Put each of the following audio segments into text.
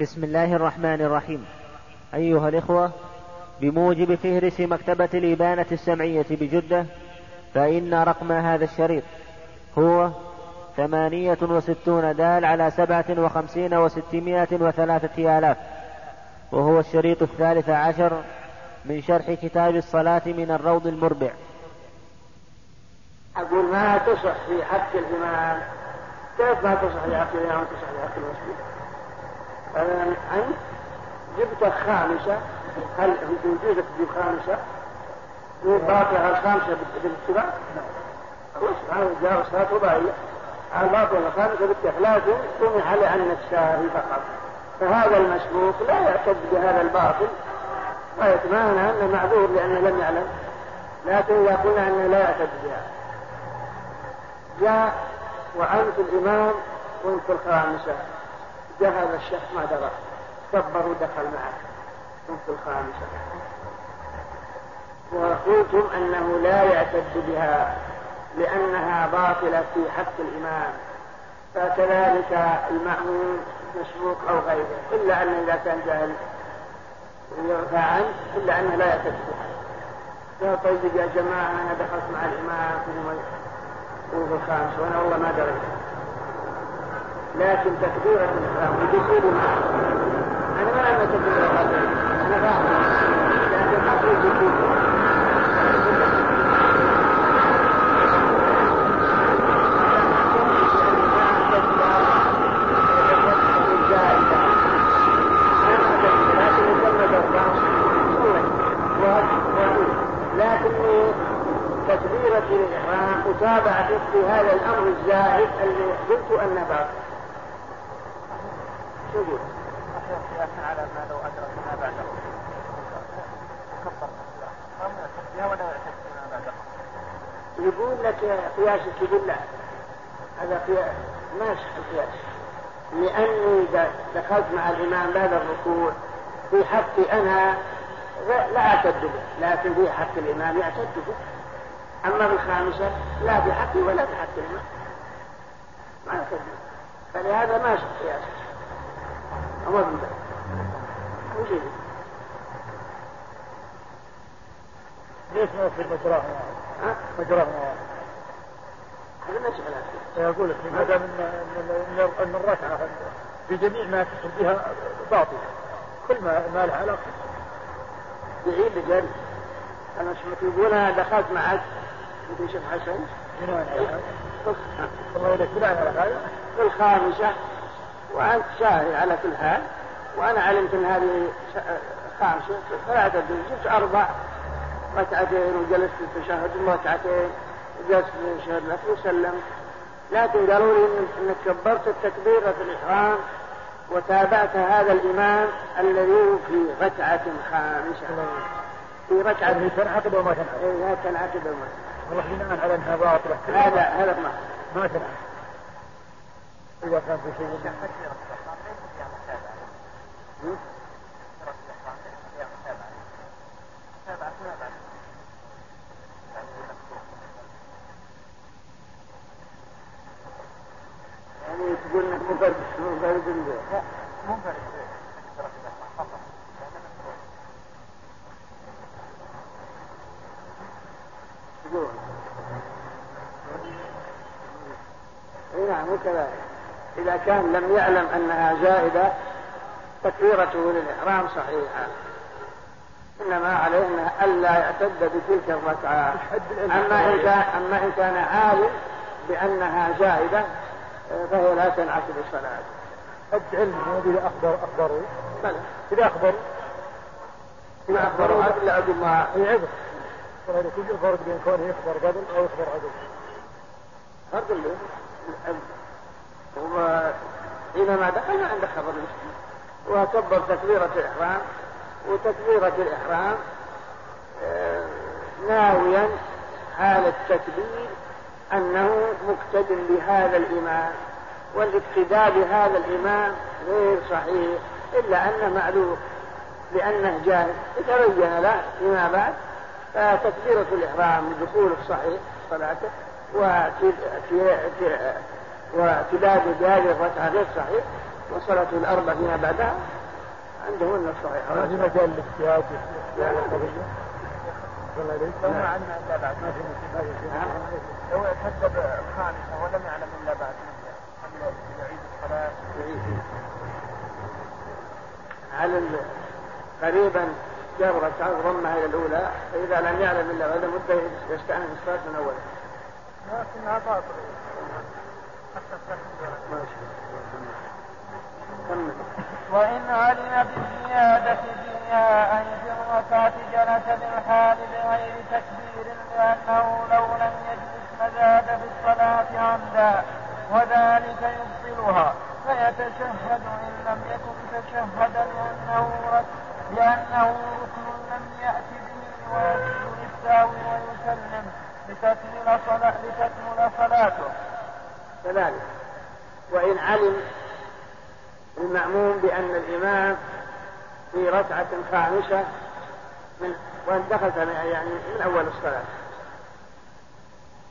بسم الله الرحمن الرحيم. أيها الإخوة بموجب فهرس مكتبة الإبانة السمعية بجدة فإن رقم هذا الشريط هو ثمانية وستون دال على سبعة وخمسين وستمائة وثلاثة آلاف وهو الشريط الثالث عشر من شرح كتاب الصلاة من الروض المربع. أقول ما تصح في حق الإمام؟ كيف ما تصح في حق الإمام وتصح في حق المسجد أنت جبت خامسة. هل تجيب خامسة؟ باطلة الخامسة بالاتباع؟ وش جاء صلاة رباعية الباطلة الخامسة بالاتباع لا على أن الساهي فقط. فهذا المسبوق لا يعتد بهذا الباطل. ويتمنى أنه معذور لأنه لم يعلم. لكن إذا قلنا أنه لا يعتد بها. جاء وأنت الإمام وأنت الخامسة. هذا الشخص ما درى كبر ودخل معك وأنت الخامسة. وقلتم أنه لا يعتد بها لأنها باطلة في حق الإمام. فكذلك المأمون مسبوق أو غيره إلا أن إذا كان جاهل يرفع عنه إلا أنه لا يعتد بها. يا طيب يا جماعة أنا دخلت مع الإمام وفي الخامس وأنا والله ما دريت. لكن تكبيرة الإحرام بدخول معه أنا ما أنا تكبيرة أنا فاهم. لكن أصل الدخول لكن تكبيرة الإحرام متابعة في هذا الأمر الزائد اللي قلت أنه باطل. شو يقول؟ على ما لو أدرك ما بعده يقول لك قياسك بالله. هذا قياس ماشي القياس. لأني إذا دخلت مع الإمام بعد الركوع في حقي أنا لا أعتد به لكن في حق الإمام يعتد به. أما بالخامسة لا في حقي ولا في حق الإمام. ما يعتد به فلهذا ما شفت قياس. أمر من وجد ليش ما يصير مجراه؟ مجراه. هذا مسألة يقول لك ما دام ان ان الركعه بجميع ما يتصل بها باطل. كل ما ما له علاقة. يعيد بجد أنا شو تقول أنا دخلت معك. أنت شيخ حسن الله يليك بناء على هذا. في الخامسة وأنت شاهد على كل حال. وأنا علمت أن هذه خامسة. فلا تدري جبت أربع. ركعتين وجلست في التشهد ركعتين وجلست في التشهد لك وسلمت لكن قالوا لي انك كبرت التكبيرة الإحرام وتابعت هذا الإمام الذي في ركعة خامسة في ركعة يعني تنعقد وما تنعقد إيه تنعقد وما والله بناء على انها باطلة هذا هذا ما ما تنعقد إذا كان في شيء يعني تقول انك منفرد منفرد لا منفرد اي نعم وكذلك إذا كان لم يعلم أنها زائدة تكبيرته للإحرام صحيحة. إنما عليه ألا يعتد بتلك الركعة. أما إن كان أما إن كان عالم بأنها زائدة فهي لا تنعكس الصلاه قد علم إذا اخبر أخبروا. بلى. إذا أخبروا. إذا أخبروا عدل عدل ما هي عذر وهذا كل الفرق بين كونه يخبر قبل أو يخبر عقب فرق اللي هو حينما دخل ما عنده خبر المسلم وكبر تكبيرة الإحرام وتكبيرة الإحرام آه، ناويا حال التكبير أنه مقتد بهذا الإمام والاقتداء بهذا الإمام غير صحيح إلا أنه معلوم لأنه جاهل. يتبين له فيما بعد فتكبيرة الإحرام لدخوله صحيح صلاته واعتداد بهذه الركعة غير صحيح وصلاته الأربع فيما بعدها عندهن الصحيحة ما في مجال للاجتهاد لا لا لو ما علم الا بعد ما في نعم. لو اعتد بالخامسه ولم يعلم إلا بعد قبل يعيد الصلاة على قريبا جاب ركعة ضمها إلى الأولى فإذا لم يعلم إلا بعد مدة يستأنف الصلاة من أولها. لكنها باطلة. وإن علم بالزيادة فيها أي في الركعة جلس بالحال بغير تكبير لأنه لو لم يجلس لزاد في الصلاة عمدا وذلك يبطلها فيتشهد إن لم يكن تشهد لأنه لأنه ركن لم يأت به ويسجد للسهو ويسلم لتكمل صلاة لتكمل صلاته. كذلك وإن علم المأموم بأن الإمام في ركعة خامسة من وأن دخلت يعني من أول الصلاة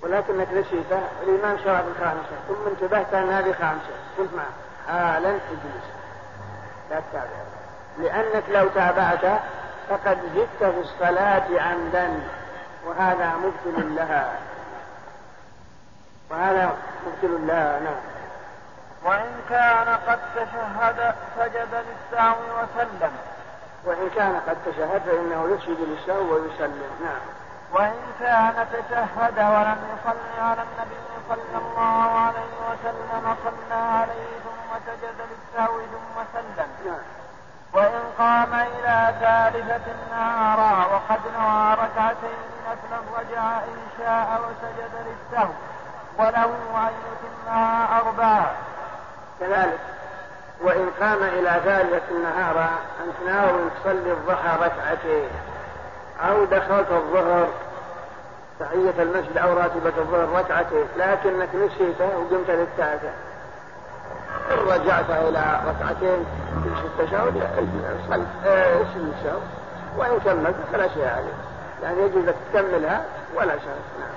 ولكنك نسيته الإمام شرع في الخامسة ثم انتبهت أن هذه خامسة. قلت معه. حالا اجلس لا تتابع. لأنك لو تابعت فقد زدت في الصلاة عمدا. وهذا مبطل لها. وهذا مبطل لها. نعم. وإن كان قد تشهد سجد للسهو وسلم. وإن كان قد تشهد فإنه يسجد للسهو ويسلم. نعم. وإن كان تشهد ولم يصلي على النبي صلى الله عليه وسلم صلى عليه ثم سجد للسهو ثم سلم. وإن قام إلى ثالثة نهارا وقد نوى ركعتين نفلا رجع إن شاء وسجد للسهو. وله أن يتمها أربعة. كذلك. وإن قام إلى ثالثة النهار أنت ناوي تصلي الضحى ركعتين. أو دخلت الظهر تحية المسجد أو راتبة الظهر ركعتين لكنك نسيته وقمت للثالثة رجعت إلى ركعتين في التشهد صل اسم الشهر وإن كملت فلا شيء عليه يعني يجوز لك تكملها ولا شيء. نعم.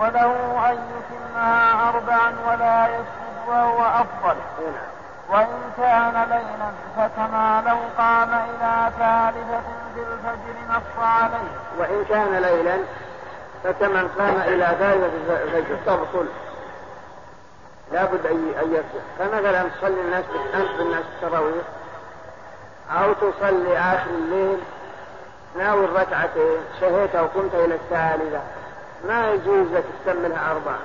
وله أن يتمها أربعا ولا يسجد وهو أفضل. نعم. وإن كان ليلا فكما لو قام إلى ثالثة في الفجر نص عليه. وإن كان ليلا فكمن قام إلى ثالثة الفجر. تبطل لابد أن يرجع فمثلا تصلي الناس أنت بالناس التراويح أو تصلي آخر الليل ناوي الركعتين شهيت وقمت إلى الثالثة. ما يجوز لك تكملها أربعة.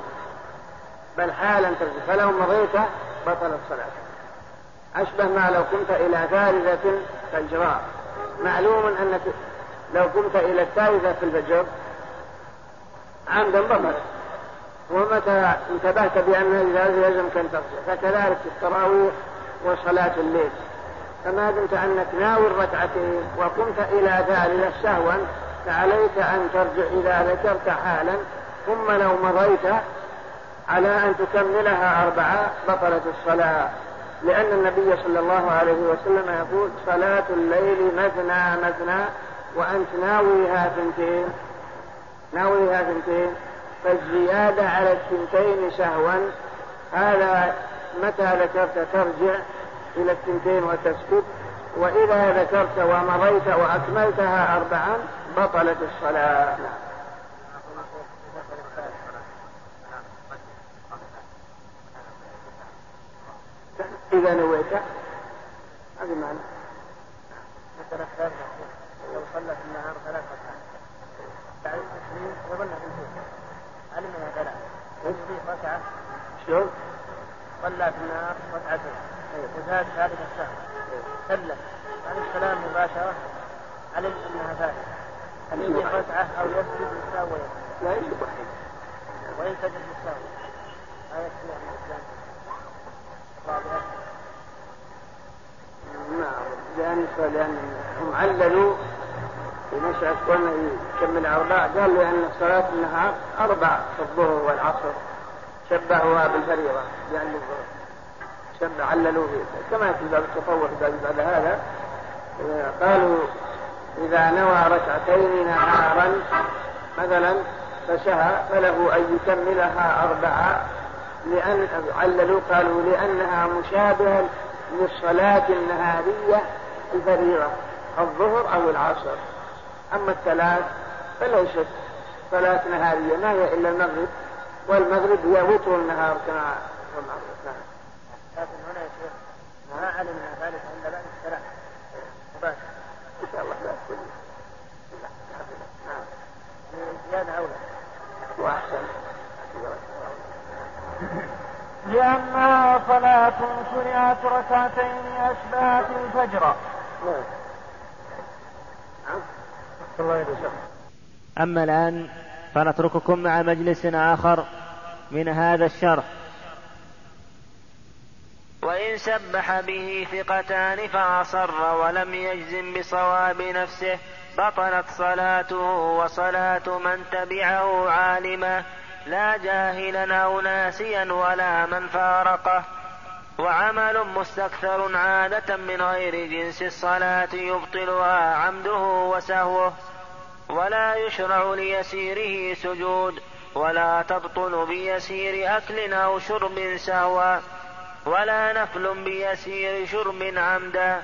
بل حالا ترجع. فلو مضيت بطل الصلاة أشبه ما لو قمت إلى ثالثة فجراء معلوم أنك لو قمت إلى الثالثة في الفجر عمدا بطلت ومتى انتبهت بأن هذه يلزم كان ترجع؟ فكذلك التراويح وصلاة الليل. فما دمت أنك ناوي الركعتين وقمت إلى ذلك سهوا فعليك أن ترجع إذا ذكرت حالا. ثم لو مضيت على أن تكملها أربعة بطلت الصلاة. لأن النبي صلى الله عليه وسلم يقول صلاة الليل مثنى مثنى وأنت ناويها ثنتين ناويها ثنتين فالزيادة على الثنتين سهوا هذا متى ذكرت ترجع إلى الثنتين وتسكت؟ وإذا ذكرت ومضيت وأكملتها أربعا بطلت الصلاة. إذا نويت. هذه معنى. مثلا لو صلى في النهار ثلاث ركعات بعد التسليم وظن في الجوع علم انها ثلاث يصلي ركعة. شلون؟ صلى في النهار ركعتين. وزاد ثالث السهر سلم. بعد السلام مباشرة. علم أنها ثالث هل يجي ركعة أو يسجد للسهو لا وحيد وان سجد يكفي عن الاسلام رابعه لأن لأنهم عللوا مسألة كونه يكمل أربع قال لأن صلاة النهار أربع في الظهر والعصر. شبهوها بالفريضة لأن شبه عللوا فيه كما في باب التطوع بعد هذا قالوا إذا نوى ركعتين نهارا مثلا فشهى فله أن يكملها أربعة. لأن عللوا قالوا لأنها مشابهة للصلاة النهارية الفريضة الظهر أو العصر أما الثلاث فليست صلاة نهارية ما هي إلا المغرب والمغرب هي وتر النهار كما المغرب نعم لكن هنا يا شيخ ما علمنا ذلك إلا بعد الصلاة مباشرة إن شاء الله لا كل نعم زيادة أولى وأحسن لأنها صلاة شرعت ركعتين أشبهت الفجر. نعم أما الآن فنترككم مع مجلس آخر من هذا الشرح. وإن سبح به ثقتان فأصر ولم يجزم بصواب نفسه بطلت صلاته وصلاة من تبعه عالما. لا جاهلا أو ناسيا ولا من فارقه وعمل مستكثر عادة من غير جنس الصلاة يبطلها عمده وسهوه. ولا يشرع ليسيره سجود ولا تبطل بيسير أكل أو شرب سهوا ولا نفل بيسير شرب عمدا.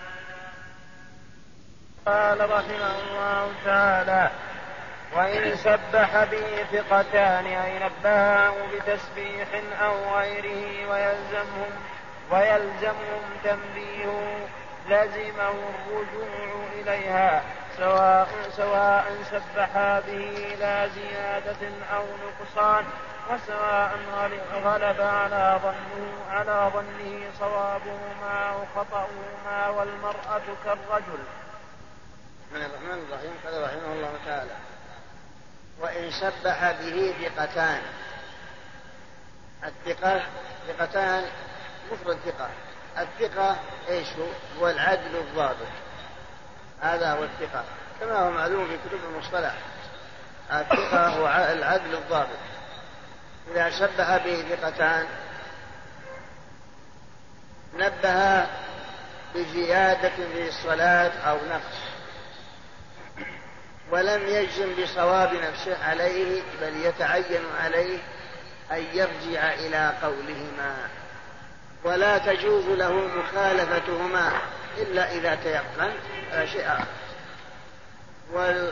قال رحمه الله تعالى وإن سبح به ثقتان أي نبهاه بتسبيح أو غيره ويلزمهم ويلزمهم تنبيه لزمه الرجوع إليها. سواء سواء سبحا به لا زيادة أو نقصان. وسواء غلب على ظنه على ظنه صوابهما أو خطأهما والمرأة كالرجل. من الرحمن الرحيم. قال رحمه الله تعالى وإن سبح به ثقتان. الثقة ثقتان مفرد ثقة. الثقة إيش هو؟ هو العدل الضابط. هذا هو الثقة. كما هو معلوم في كتب المصطلح. الثقة هو العدل الضابط. إذا شبه به ثقتان نبه بزيادة في الصلاة أو نقص. ولم يجزم بصواب نفسه عليه بل يتعين عليه أن يرجع إلى قولهما. ولا تجوز له مخالفتهما إلا إذا تيقن. شيء آخر.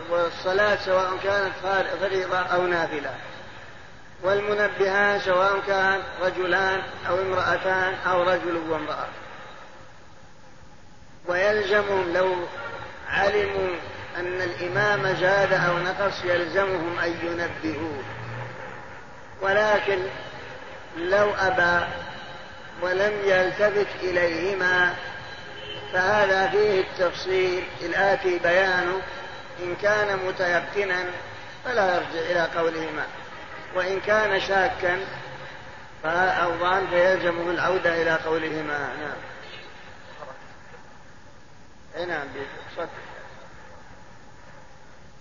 والصلاة سواء كانت فريضة أو نافلة. والمنبهان سواء كان رجلان أو امرأتان أو رجل وامرأة. ويلزمهم لو علموا أن الإمام زاد أو نقص يلزمهم أن ينبهوه. ولكن لو أبى ولم يلتفت إليهما فهذا فيه التفصيل الآتي بيانه. إن كان متيقنا فلا يرجع إلى قولهما. وإن كان شاكا أو ظان فيلزمه العودة إلى قولهما. نعم. نعم بصدق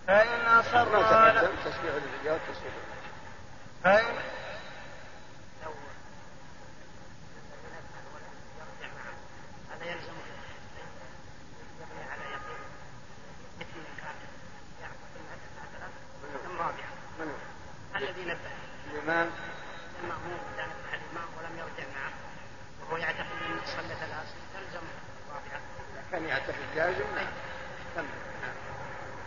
فإن أصر على تسبيح الرجال فإن كان الذي نبه الإمام. المأموم إذا نبه الإمام. ولم يرجع معه وهو يعتقد أن صلى ثلاث تلزمه رابعا كان يعتقد نعم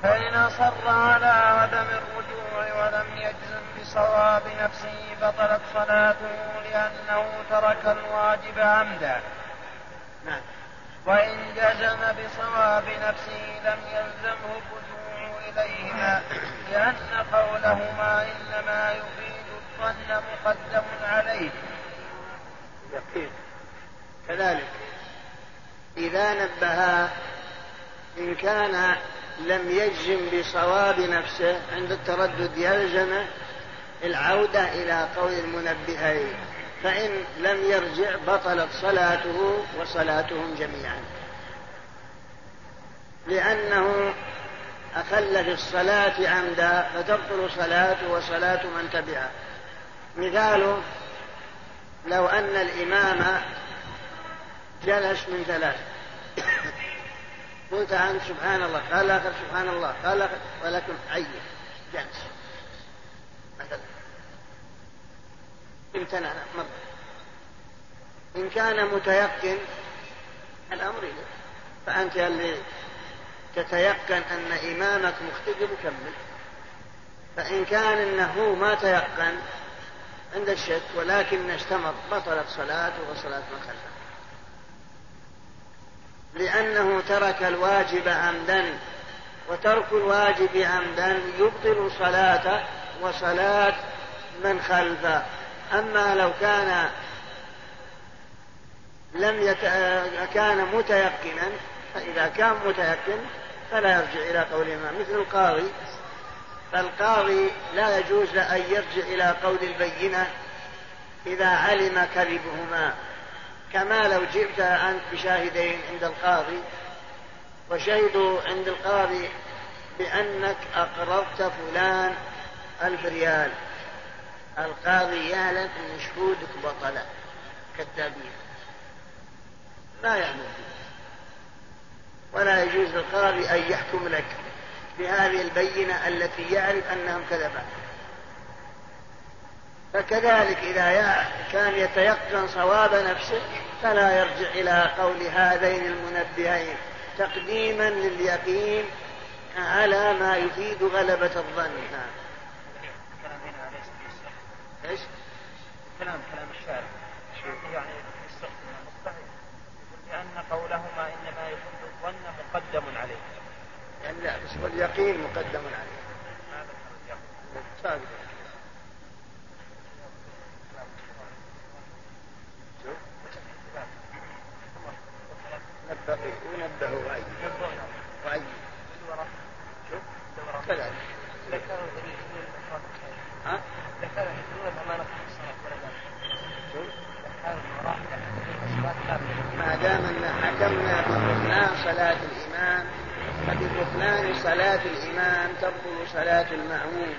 فإن أصر على عدم الرجوع ولم يجزم بصواب نفسه بطلت صلاته لأنه ترك الواجب عمدا. نعم. وإن جزم بصواب نفسه لم يلزمه الرجوع إليهما لأن قولهما إنما يفيد الظن مقدم عليه. يقين. كذلك إذا نبها إن كان لم يجزم بصواب نفسه عند التردد يلزم العودة إلى قول المنبهين فإن لم يرجع بطلت صلاته وصلاتهم جميعا. لأنه أخل في الصلاة عمدا فتبطل صلاته وصلاة من تبعه. مثاله لو أن الإمام جلس من ثلاث قلت عنه سبحان الله قال الآخر سبحان الله قال الآخر ولكن عين جلس. مثلا امتنع مرة إن كان متيقن الأمر إليك. فأنت اللي تتيقن أن إمامك مختلف كمل. فإن كان أنه ما تيقن عند الشك ولكن استمر بطلت صلاته وصلاة من خلفه. لأنه ترك الواجب عمدا وترك الواجب عمدا يبطل صلاته وصلاة من خلفه. أما لو كان لم يت... كان متيقنا فإذا كان متيقن فلا يرجع إلى قول مثل القاضي فالقاضي لا يجوز أن يرجع إلى قول البينة إذا علم كذبهما. كما لو جئت أنت بشاهدين عند القاضي وشهدوا عند القاضي بأنك أقرضت فلان ألف ريال. القاضي يعلم أن شهودك بطلة كذابين لا يعمل به ولا يجوز للقاضي أن يحكم لك بهذه البينة التي يعرف أنهم كذبا فكذلك إذا كان يتيقن صواب نفسه فلا يرجع إلى قول هذين المنبهين تقديما لليقين على ما يفيد غلبة الظن. نعم. إيش؟ كلام كلام الشارع يعني يستخدم المصطلح لأن قولهما إنما يفيد الظن مقدم عليه. لا بس واليقين مقدم عليه. هذا نبه ونبه وعي وعي شوف كذلك ها؟ ما دام ان حكمنا ببطلان صلاة الإمام فببطلان صلاة الإمام تبطل صلاة المأموم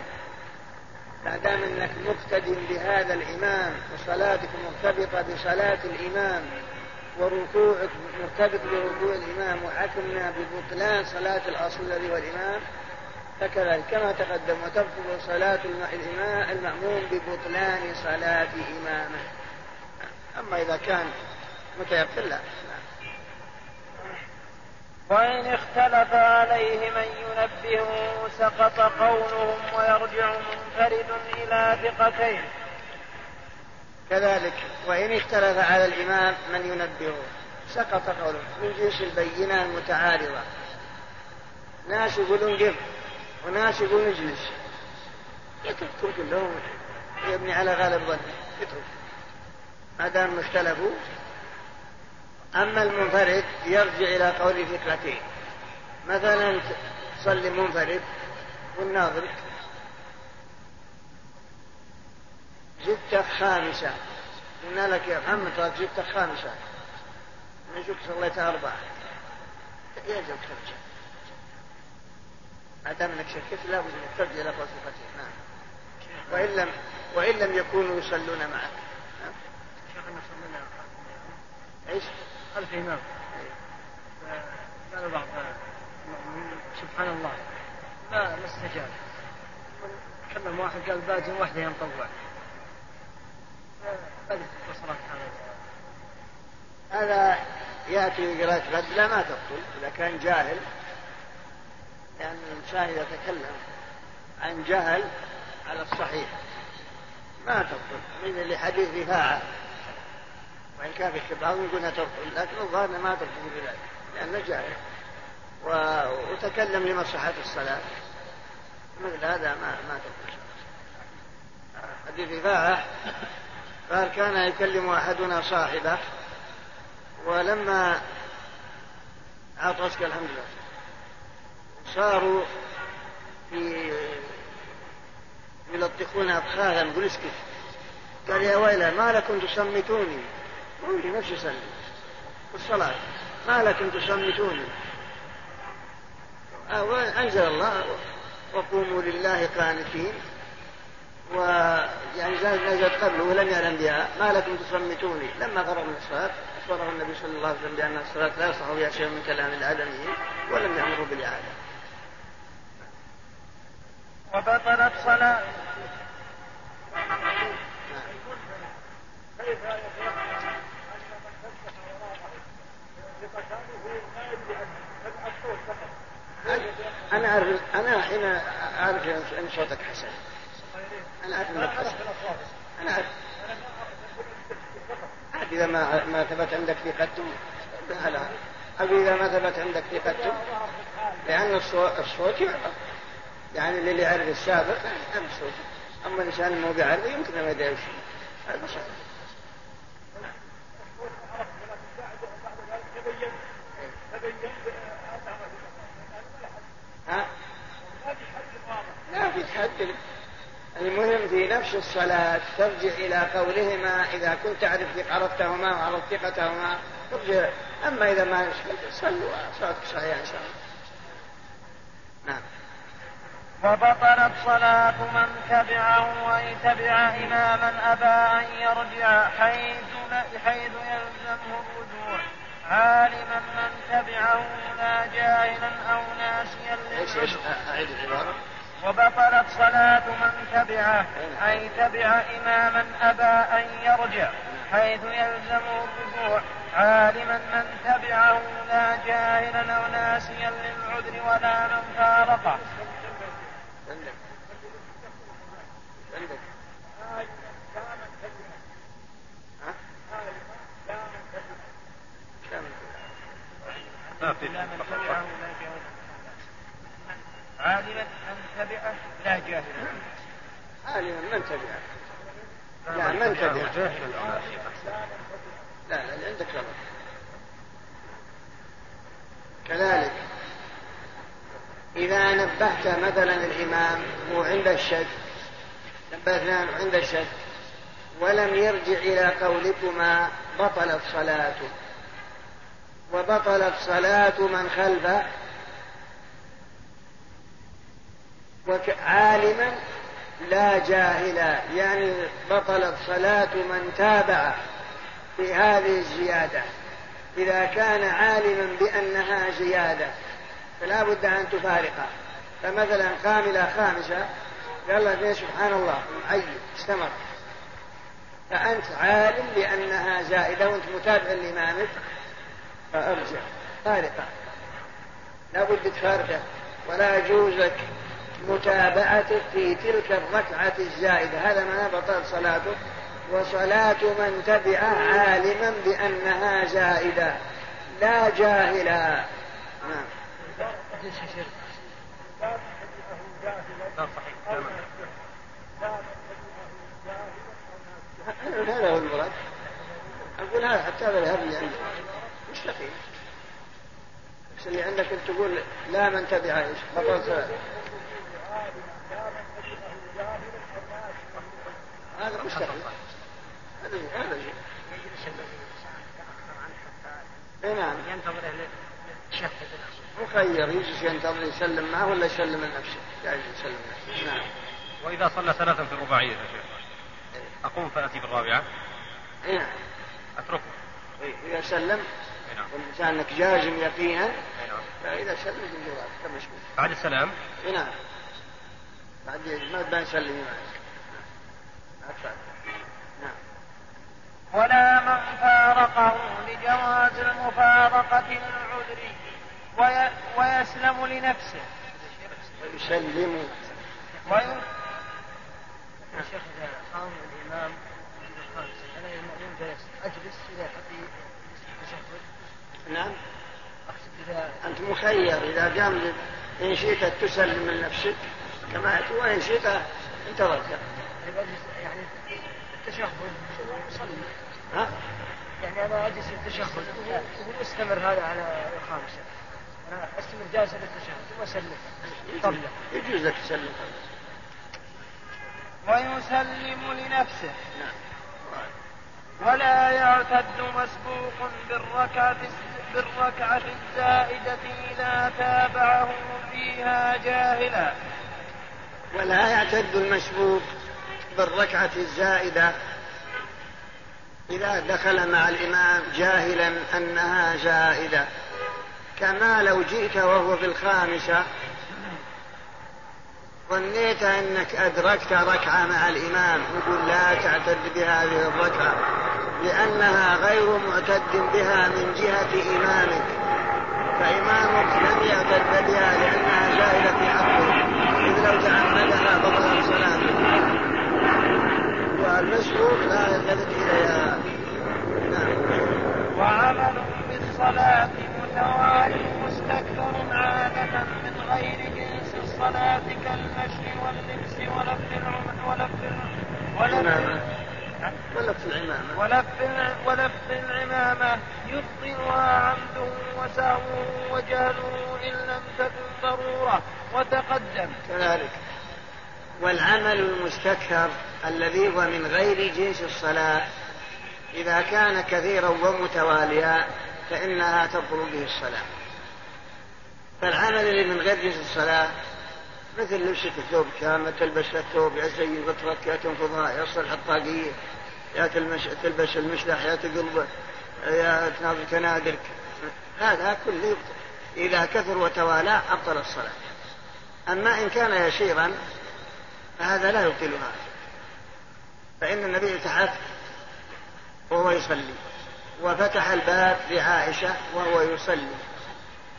ما دام أنك مقتد بهذا الإمام وصلاتك مرتبطة بصلاة الإمام وركوعك مرتبط بركوع الإمام وحكمنا ببطلان صلاة الأصل الذي هو الإمام فكذلك كما تقدم وتبطل صلاة الإمام المأموم ببطلان صلاة إمامه. أما إذا كان متيقن لا. وإن اختلف عليه من ينبهه سقط قولهم ويرجع منفرد إلى ثقتين. كذلك وإن اختلف على الإمام من ينبهه. سقط قوله من جنس البينة المتعارضة. ناس يقولون قف وناس يقولون اجلس يترك كلهم يبني على غالب ظنه يترك. ما دام اختلفوا أما المنفرد يرجع إلى قول فكرتين. مثلا تصلي منفرد والناظر جدتك خامسة. قلنا لك يا محمد ترى جدتك خامسة. نشوف صليت أربعة. يجب ترجع ما دام إنك شكيت لابد انك ترجع إلى فلسفتين نعم. وإن لم وإن لم يكونوا يصلون معك. شيخنا صلينا إيش؟ خلف الامام قال بعض سبحان الله. ما ما استجاب. كلم واحد قال باجي واحدة ينطوع. هذا هذا يأتي قراءة غد لا ما تبطل. إذا كان جاهل لأن الإنسان إذا تكلم عن جهل على الصحيح ما تبطل. مثل لحديث رفاعة وإن كان في بعضهم يقول انها تبطل لكن الظاهر ما تبطل بذلك لأنه جاهل. و... وتكلم لمصلحة الصلاة. مثل هذا ما ما تبطل. حديث رفاعة قال كان يكلم أحدنا صاحبه ولما عطسك الحمد لله. صاروا يلطخون أبخاذا نقول اسكت قال يا ويلة ما لكم تصمتوني قولي نفسي سلم في الصلاة. ما لكم تصمتوني أنزل الله وقوموا لله قانتين. ويعني نزلت قبله ولم يعلم بها. ما لكم تصمتوني لما فرغ من الصلاة أخبره النبي صلى الله عليه وسلم بأن الصلاة لا يصح بها شيء من كلام العالمين ولم يأمره بالإعادة. وبطلت صلاة. كيف أن وراءه لقتاله أنا أعرف أنا حين أعرف أن صوتك حسن. أنا أعرف أنا أعرف عاد إذا ما ما ثبت عندك ثقته هلا. أو إذا ما ثبت عندك ثقته لأن الصوت, يعرف. يعني اللي يعرف السابق يعرف الصوت أما الإنسان مو بيعرف يمكن ما يدري هذا صحيح ها؟ لا في حد. المهم في نفس الصلاة ترجع إلى قولهما إذا كنت تعرف عرفتهما وعرفت ثقتهما ترجع أما إذا ما صلوا صلاتك صحيحة إن شاء الله. نعم. وبطلت صلاة من تبعه أي تبع إماما أبى أن يرجع حيث حيث يلزمه الرجوع. عالما من تبعه لا جاهلا أو ناسيا إيش أعيد العبارة. وبطلت صلاة من تبعه أي تبع إماما أبى أن يرجع حيث يلزمه الرجوع عالما من تبعه لا جاهلا أو ناسيا للعذر ولا من فارقه عالما من تبعه لا جاهلا عالما من تبعه لا من تبعه لا لا عندك غلط كذلك إذا نبهت مثلا الإمام هو عند الشك نبهناه عند الشك ولم يرجع إلى قولكما بطلت صلاته. وبطلت صلاة من خلفه عالما لا جاهلا يعني بطلت صلاة من تابع في هذه الزيادة. إذا كان عالما بأنها زيادة فلا بد أن تفارقه. فمثلا قام إلى خامسة قال له سبحان الله عيد استمر. فأنت عالم بأنها زائدة وأنت متابع لإمامك فأرجع. فارقة. لا بد تفارقه ولا يجوز لك متابعتك في تلك الركعة الزائدة. هذا ما بطل صلاته. وصلاة من تبعه عالما بأنها زائدة. لا جاهلا نعم هذا هو المراد أقول هذا حتى هذا الهب اللي عندك مستقيم بس اللي عندك تقول لا من تبع إيش بطل صلاة هذا مستقيم هذا هذا اي نعم. ينتظر مخير. يجلس ينتظر يسلم معه ولا يسلم لنفسه؟ جائز يسلم لنفسه. نعم. وإذا صلى ثلاثا في الرباعية يا شيخ. أقوم فأتي بالرابعة؟ اي نعم. أتركه. إذا سلم. نعم. والإنسان أنك جازم يقينا. نعم. فإذا سلم بالجواب كمشهور بعد السلام. اي نعم. بعد ما تبان يسلم معك نعم. ولا من فارقه لجواز المفارقة للعذر وي ويسلم لنفسه. ويسلم وي... يا شيخ اذا قام الامام في الخامسه أنا المامون جلس اجلس إلى حتى التشهد نعم. اقصد اذا أنت مخير إذا قام إن شئت تسلم من نفسك كما وإن شئت يعني التشهد. صلي. ها؟ يعني أنا أجلس التشهد وهو مستمر هذا على الخامسه أنا أستمر جالس للتشهد ثم اسلم قبله يجوز لك تسلم. ويسلم لنفسه. نعم. ولا يعتد مسبوق بالركعة بالركعة الزائدة إذا تابعه فيها جاهلا. ولا يعتد المسبوق بالركعة الزائدة. إذا دخل مع الإمام جاهلا أنها زائدة. كما لو جئت وهو في الخامسة ظنيت أنك أدركت ركعة مع الإمام. يقول لا تعتد بهذه الركعة لأنها غير معتد بها من جهة إمامك. فإمامك لم يعتد بها لأنها زائدة ولو تعمدها بطل صلاته. والمسبوق لا يلتفت إليها نعم. وعمل بالصلاة متوالي مستكثر عادة من غير جنس الصلاة كالمشي واللبس ولف العم- ولف الع- ولف العمامة ولف العمامة. ولف ولف العمامة. يبطلها عمده وسهوه وجهله إن لم تكن ضرورة. وتقدم. كذلك. والعمل المستكثر الذي هو من غير جنس الصلاة. إذا كان كثيرا ومتواليا فإنها تبطل به الصلاة. فالعمل اللي من غير جنس الصلاة مثل لبسة الثوب كامل تلبس الثوب يا زي غطرك يا تنفضها يا تصلح الطاقية يا تلمش تلبس المشلح يا تقلبه يا تناظر كنادرك هذا كله يبطل إذا كثر وتوالى أبطل الصلاة. أما إن كان يسيرا فهذا لا يبطلها. فإن النبي تحت وهو يصلي وفتح الباب لعائشة وهو يصلي.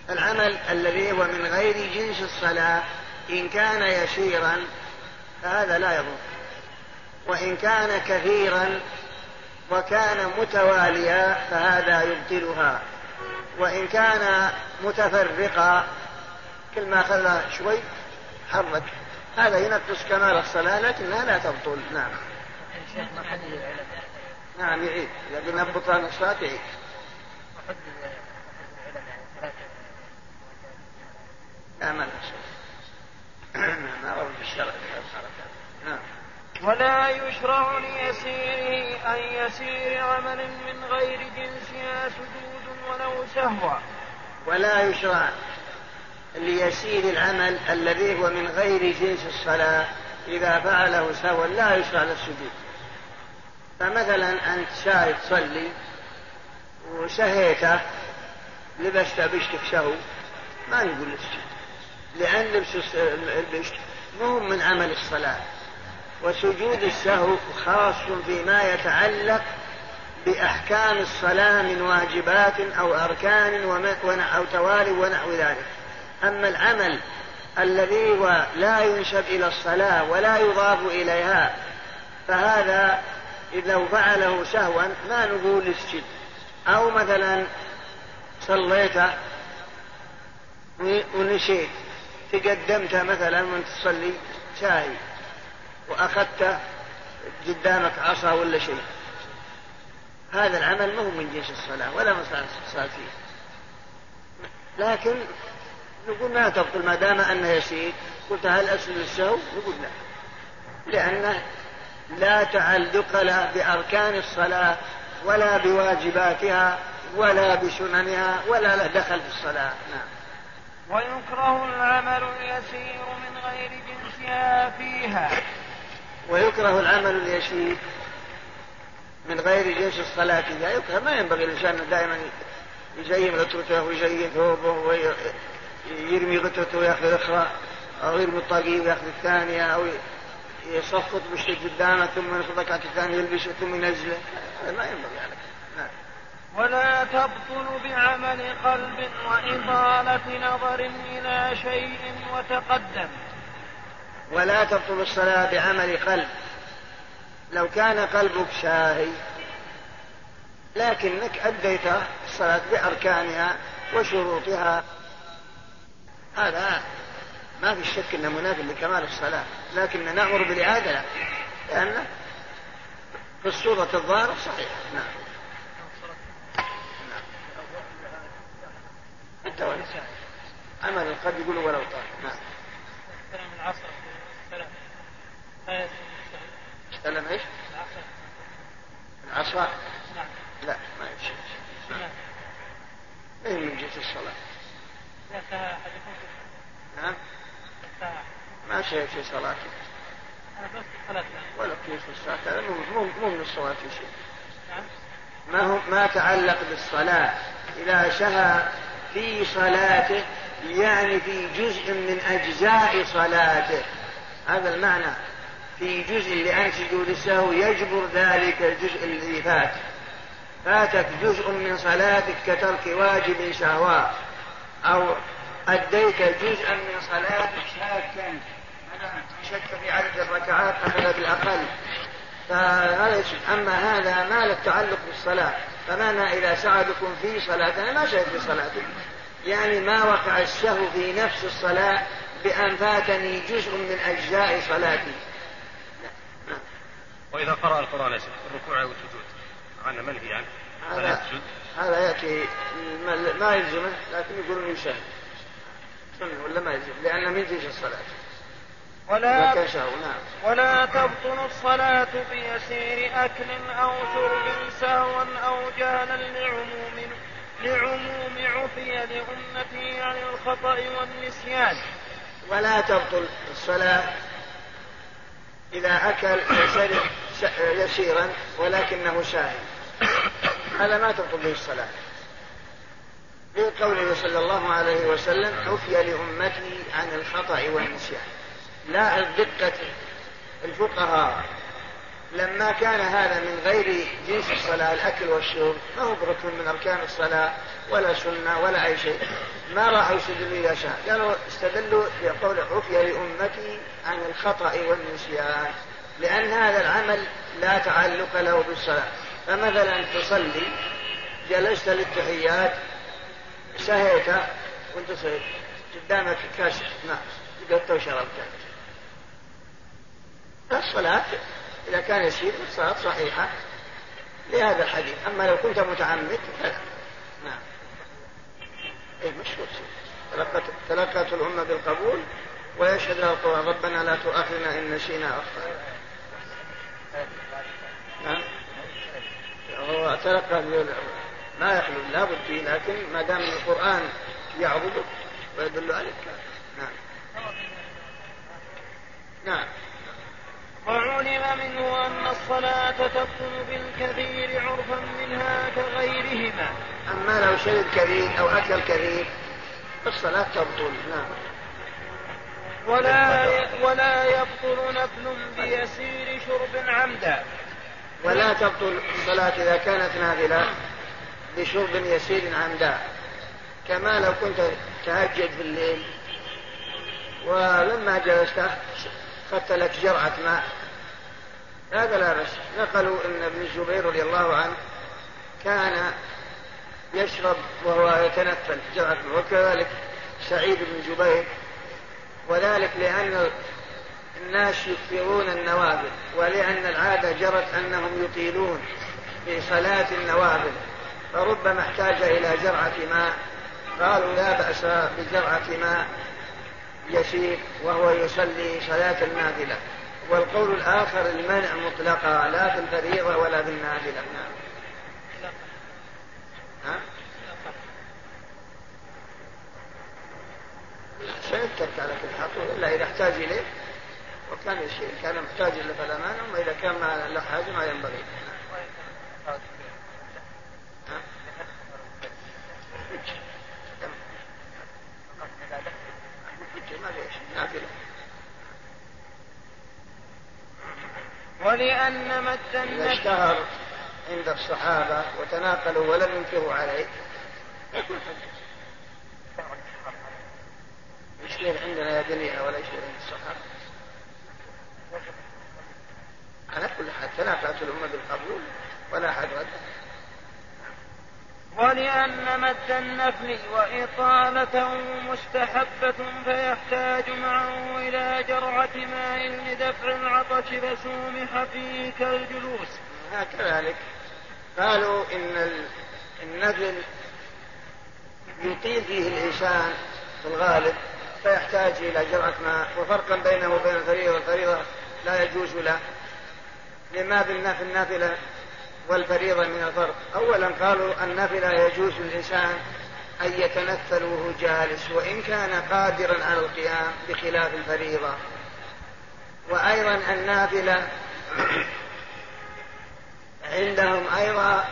العمل الذي هو من غير جنس الصلاة إن كان يسيرا فهذا لا يضر. وإن كان كثيرا وكان متواليا فهذا يبطلها. وإن كان متفرقا كل ما خلى شوي حرك. هذا ينقص كمال الصلاة لكنها لا تبطل. نعم. نعم يعيد. إذا قلنا بطلان الصلاة يعيد. لا ما نقصد ما ورد الشرع. نعم. ولا يشرع ليسيره أن يسير عمل من غير جنسها سجود ولو سهوا ولا يشرع ليسير العمل الذي هو من غير جنس الصلاة إذا فعله سهوا لا يشرع للسجود فمثلا أنت شاهد تصلي وسهيته لبست بشتك سهو ما نقول للسجود لأن لبس البشت مو من عمل الصلاة. وسجود السهو خاص فيما يتعلق بأحكام الصلاة من واجبات أو أركان أو توالي ونحو ذلك. أما العمل الذي هو لا ينسب إلى الصلاة ولا يضاف إليها فهذا لو فعله سهوا ما نقول اسجد أو مثلا صليت ونسيت تقدمت مثلا وأنت تصلي شاهي وأخذت قدامك عصا ولا شيء. هذا العمل ما هو من جنس الصلاة ولا مصلحة الصلاة فيه. لكن نقول ما تبطل ما دام أنه يسير. قلت هل أسجد السهو نقول لا. لأنه لا تعلق له بأركان الصلاة ولا بواجباتها ولا بسننها ولا له دخل في الصلاة. نعم. ويكره العمل اليسير من غير جنسها فيها. ويكره العمل اليسير من غير جنس الصلاة إذا يكره ما ينبغي الإنسان دائما يزين غترته ويزين ثوبه ويرمي غترته ويأخذ الأخرى أو يرمي الطاقية ويأخذ الثانية أو يصفط بشيء قدامه ثم ياخذ الركعة الثانية يلبسه ثم ينزله. هذا ما ينبغي عليك. نعم. ولا تبطل بعمل قلب وإطالة نظر إلى شيء وتقدم. ولا تبطل الصلاة بعمل قلب. لو كان قلبك شاهي لكنك أديت الصلاة بأركانها وشروطها. هذا ما في شك أنه مناف لكمال الصلاة لكن نأمر بالإعادة لا لأن في الصورة الظاهرة صحيح. نعم. نعم. بالتوالي عمل القلب يقول ولو طال. نعم. كلام العصر استلم إيش؟ العصر. العصا نعم. لا ما يمشي. نعم. هي من انتهى أحدكم نعم ما شيء في بس صلاة. ولا الصلاة؟ هذا مو مو مو من الصلاة في شيء. نعم ما هو ما تعلق بالصلاة. إذا شهى في صلاته يعني في جزء من أجزاء صلاته. هذا المعنى. في جزء لأن سجود السهو يجبر ذلك الجزء الذي فات. فاتك جزء من صلاتك كترك واجب سهوا أو أديت جزءا من صلاتك شاكا شك في عدد الركعات أخذ بالأقل. فهذا أما هذا ما له تعلق بالصلاة. فمانا إذا ساعدكم في صلاة؟ أنا ما شهد في صلاتي يعني ما وقع السهو في نفس الصلاة بأن فاتني جزء من أجزاء صلاتي. وإذا قرأ القرآن الركوع والسجود. عنه منهي عنه هذا هذا يأتي ما يلزمه لكن يقولون يشاهد. ولا ما يلزم؟ لأنه من جنس الصلاة. ولا نعم. ولا تبطل الصلاة بيسير أكل أو شرب سهوا أو جهلا لعموم لعموم عفي لأمته عن الخطأ والنسيان. ولا تبطل الصلاة إذا أكل وشرب يسيرا ولكنه شاهد. هذا ما تبطل به الصلاة. لقوله صلى الله عليه وسلم عفي لأمتي عن الخطأ والنسيان. لا دقة الفقهاء لما كان هذا من غير جنس الصلاة الأكل والشرب ما هو بركن من أركان الصلاة ولا سنة ولا أي شيء. ما راحوا يستدلوا إذا شاء قالوا استدلوا بقول عفي لأمتي عن الخطأ والنسيان. لأن هذا العمل لا تعلق له بالصلاة. فمثلا تصلي جلست للتحيات سهيت وانت صهيت قدامك كاس ماء قلت وشربت. الصلاة إذا كان يسير الصلاة صحيحة لهذا الحديث. أما لو كنت متعمد فلا نعم. إيه مشهور تلقت تلقت الأمة بالقبول ويشهد له ربنا لا تؤاخذنا إن نسينا أخطأنا. نعم. هو تلقى ما يخلو لابد فيه لكن ما دام القرآن يعرضك ويدل عليك نعم. نعم. وعلم منه أن الصلاة تبطل بالكثير عرفا منها كغيرهما. أما لو شرب كثير أو أكل كثير الصلاة تبطل. نعم. ولا ولا يبطل نفل بيسير شرب عمدا. ولا تبطل الصلاة إذا كانت نافلة بشرب يسير عمدا كما لو كنت تهجد بالليل ولما جلست أخذت لك جرعة ماء. هذا لا بس نقلوا أن ابن الزبير رضي الله عنه كان يشرب وهو يتنفل. جرعة وكذلك سعيد بن جبير. وذلك لأن الناس يكثرون النوافل ولأن العادة جرت أنهم يطيلون في صلاة النوافل. فربما احتاج إلى جرعة ماء. قالوا لا بأس بجرعة ماء يسير وهو يصلي صلاة النافلة. والقول الآخر المنع مطلقا لا في الفريضة ولا في النافلة. نعم ها؟ سيترك على كل حال إلا إذا احتاج إليه. وكان يشير. كان محتاج إلى فلا مانع أما إذا كان ما له حاجة ما ينبغي. ولأن مد إذا اشتهر عند الصحابة وتناقلوا ولم ينكروا عليه يكون يصير عندنا يا دنيا ولا يصير عند الصحابة. على كل حال تنافعت الأمة بالقبول ولا أحد رد ولأن مد النفل وإطالته مستحبة فيحتاج معه إلى جرعة ماء لدفع العطش فسومح فيه كالجلوس كذلك. قالوا إن النفل يطيل فيه الإنسان في الغالب فيحتاج إلى جرعة ماء وفرقا بينه وبين الفريضة الفريضة لا يجوز له. لما بالنافل النافلة والفريضة من الفرق أولا قالوا النافلة يجوز للإنسان أن يتنفل وهو جالس وإن كان قادرا على القيام بخلاف الفريضة. وأيضا النافلة عندهم أيضا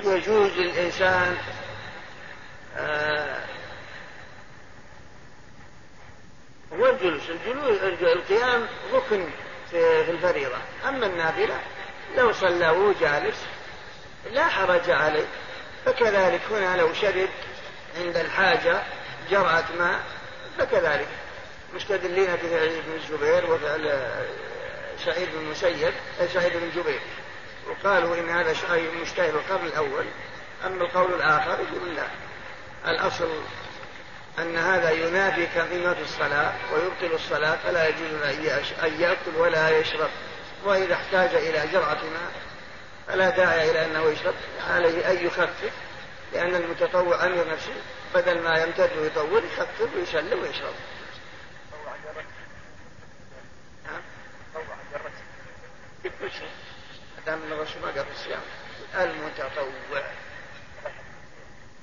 يجوز للإنسان آه هو الجلوس. الجلوس القيام ركن في الفريضة. أما النافلة لو صلى وهو جالس لا حرج عليه. فكذلك هنا لو شرب عند الحاجة جرعة ماء فكذلك. مستدلين بفعل ابن الزبير وفعل سعيد بن المسيب سعيد بن جبير وقالوا إن هذا شيء مشتهر القرن الأول أما القول الآخر يقول لا. الأصل أن هذا ينافي كلمة الصلاة ويبطل الصلاة فلا يجوز أن يأكل ولا يشرب. وإذا احتاج إلى جرعة ماء فلا داعي إلى أنه يشرب. عليه أن يخفف لأن المتطوع أمير نفسه. بدل ما يمتد ويطول يخفف ويسلم ويشرب. دام الرسول ما قال الصيام. المتطوع.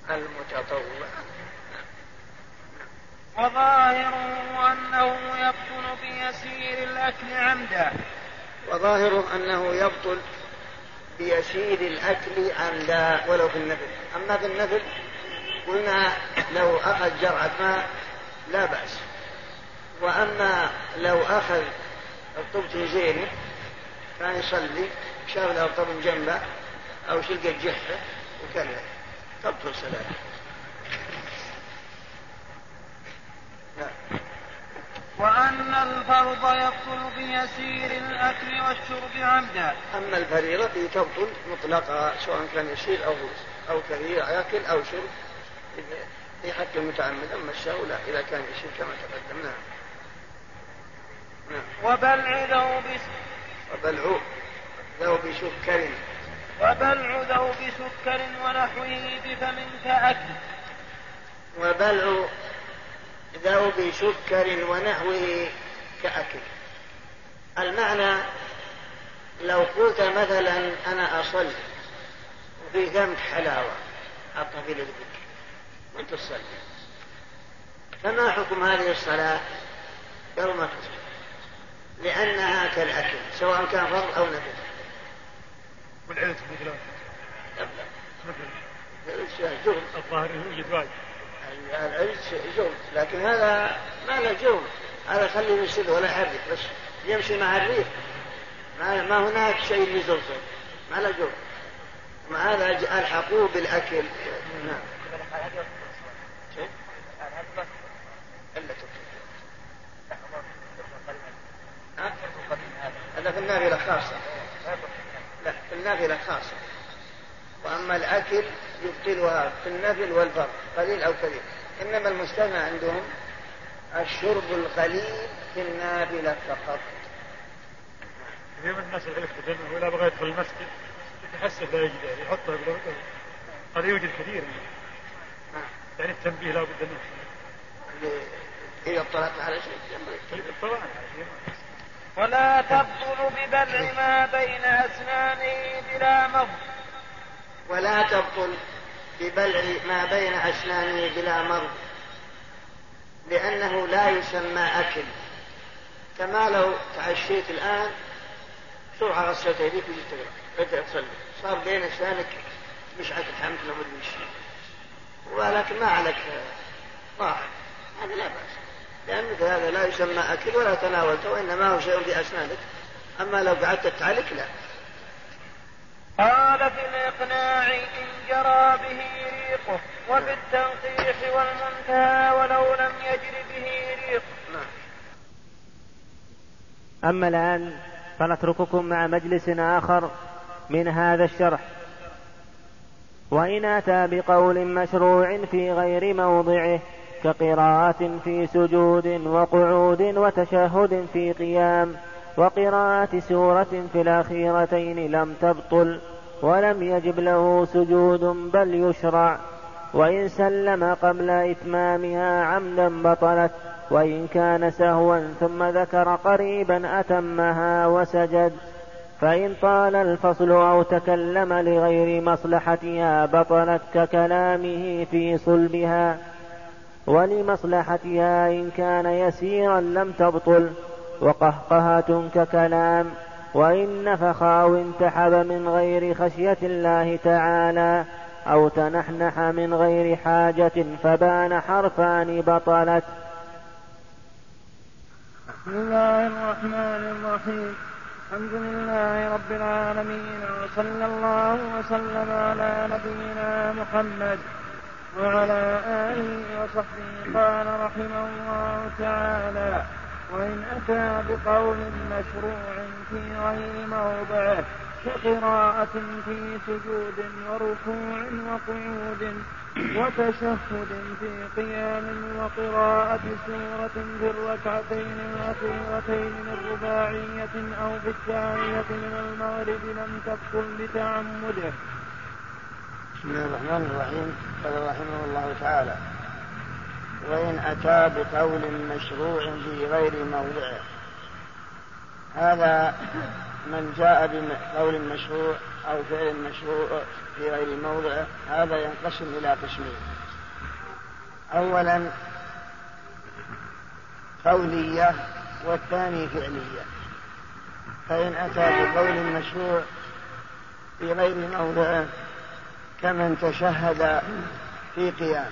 المتطوع. وظاهره أنه يبطل بيسير الأكل عمدا. وظاهره أنه يبطل بيسير الأكل عمدا ولو في النفل. أما في النفل قلنا لو أخذ جرعة ماء لا بأس. وأما لو أخذ الطبت زينه كان يصلي شاف له طب جنبه أو شلقة جحفة وكذا تبطل صلاته وأن الفرض يبطل بيسير الأكل والشرب عمدا. أما الفريضة تبطل مطلقا سواء كان يسير أو أو كثير يأكل أو شرب في حق المتعمد أما الشهو لا إذا كان يسير كما تقدم. نعم. نعم. وبلع ذوب وبلع ذوب سكر وبلع ذوب سكر ونحوه بفم كأكل. وبلع ذوب سكر ونحوه كأكل. المعنى لو قلت مثلا أنا أصلي وفي ذنب حلاوة حطها في لذبك وأنت تصلي. فما حكم هذه الصلاة؟ قالوا ما تصلي. لأنها كالأكل سواء كان فرض أو نفل. مثلا. جرم الظاهر يوجد واجب العلج جرم لكن هذا ما له جرم هذا خليه يسد ولا يحرك بس يمشي مع الريح. ما, ما هناك شيء يزلزل. ما له جرم مع هذا ألحقوه بالأكل. نعم. هذا في النافلة خاصة. لا في النافلة خاصة. وأما الأكل يبطلها في النفل والفرض قليل أو كثير إنما المستثنى عندهم الشرب القليل في النافلة فقط. اليوم الناس العرف تجنن ولا بغى يدخل المسجد يتحسف لا يجد يحطها هذا يوجد كثير يعني. التنبيه لا بد منه. إذا اطلعت على شيء طبعا. ولا تبطل ببلع ما بين أسنانه بلا مض. ولا تبطل ببلع ما بين أسنانه بلا مرض لأنه لا يسمى أكل. كما لو تعشيت الآن بسرعة غسلت يديك وجيت تقرأ بدأت تصلي. صار بين أسنانك مشعة الحمد لله مدري ولكن ما عليك. راحة هذا لا بأس. لأن مثل هذا لا يسمى أكل ولا تناولته وإنما هو شيء في أسنانك. أما لو قعدت تعلق لا. قال في الإقناع إن جرى به ريقه وفي التنقيح والمنتهى ولو لم يجر به ريق. أما الآن فنترككم مع مجلس آخر من هذا الشرح. وإن أتى بقول مشروع في غير موضعه كقراءة في سجود وقعود وتشهد في قيام وقراءة سورة في الأخيرتين لم تبطل ولم يجب له سجود بل يشرع. وإن سلم قبل إتمامها عمدا بطلت وإن كان سهوا ثم ذكر قريبا أتمها وسجد. فإن طال الفصل أو تكلم لغير مصلحتها بطلت ككلامه في صلبها. ولمصلحتها إن كان يسيرا لم تبطل. وقهقهة ككلام وإن نفخ أو انتحب من غير خشية الله تعالى أو تنحنح من غير حاجة فبان حرفان بطلت. بسم الله الرحمن الرحيم. الحمد لله رب العالمين وصلى الله وسلم على نبينا محمد وعلى آله وصحبه قال رحمه الله تعالى. وإن أتى بقول مشروع في غير موضعه كقراءة في سجود وركوع وقعود وتشهد في قيام وقراءة سورة في الركعتين الأخيرتين من رباعية أو في الثانية من المغرب لم تبطل بتعمده. بسم الله الرحمن الرحيم قال رحمه الله تعالى وإن أتى بقول مشروع في غير موضعه هذا من جاء بقول مشروع أو فعل مشروع في غير موضعه هذا ينقسم إلى قسمين. أولا قولية والثاني فعلية. فإن أتى بقول مشروع في غير موضعه كمن تشهد في قيام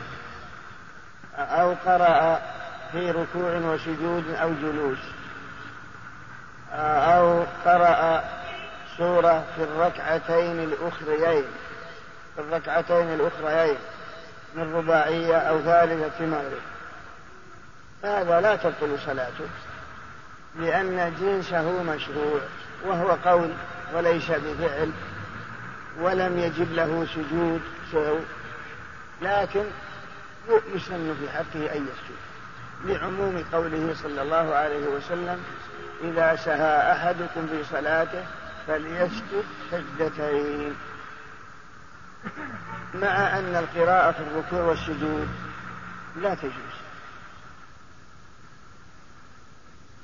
أو قرأ في ركوع وسجود أو جلوس. أو قرأ سورة في الركعتين الأخريين في الركعتين الأخريين من رباعية أو ثالثة مغرب. هذا لا تبطل صلاته لأن جنسه مشروع وهو قول وليس بفعل ولم يجب له سجود سهو لكن يسن في حقه أن يسجد. لعموم قوله صلى الله عليه وسلم إذا سهى أحدكم في صلاته فليسجد سجدتين. مع أن القراءة في الركوع والسجود لا تجوز.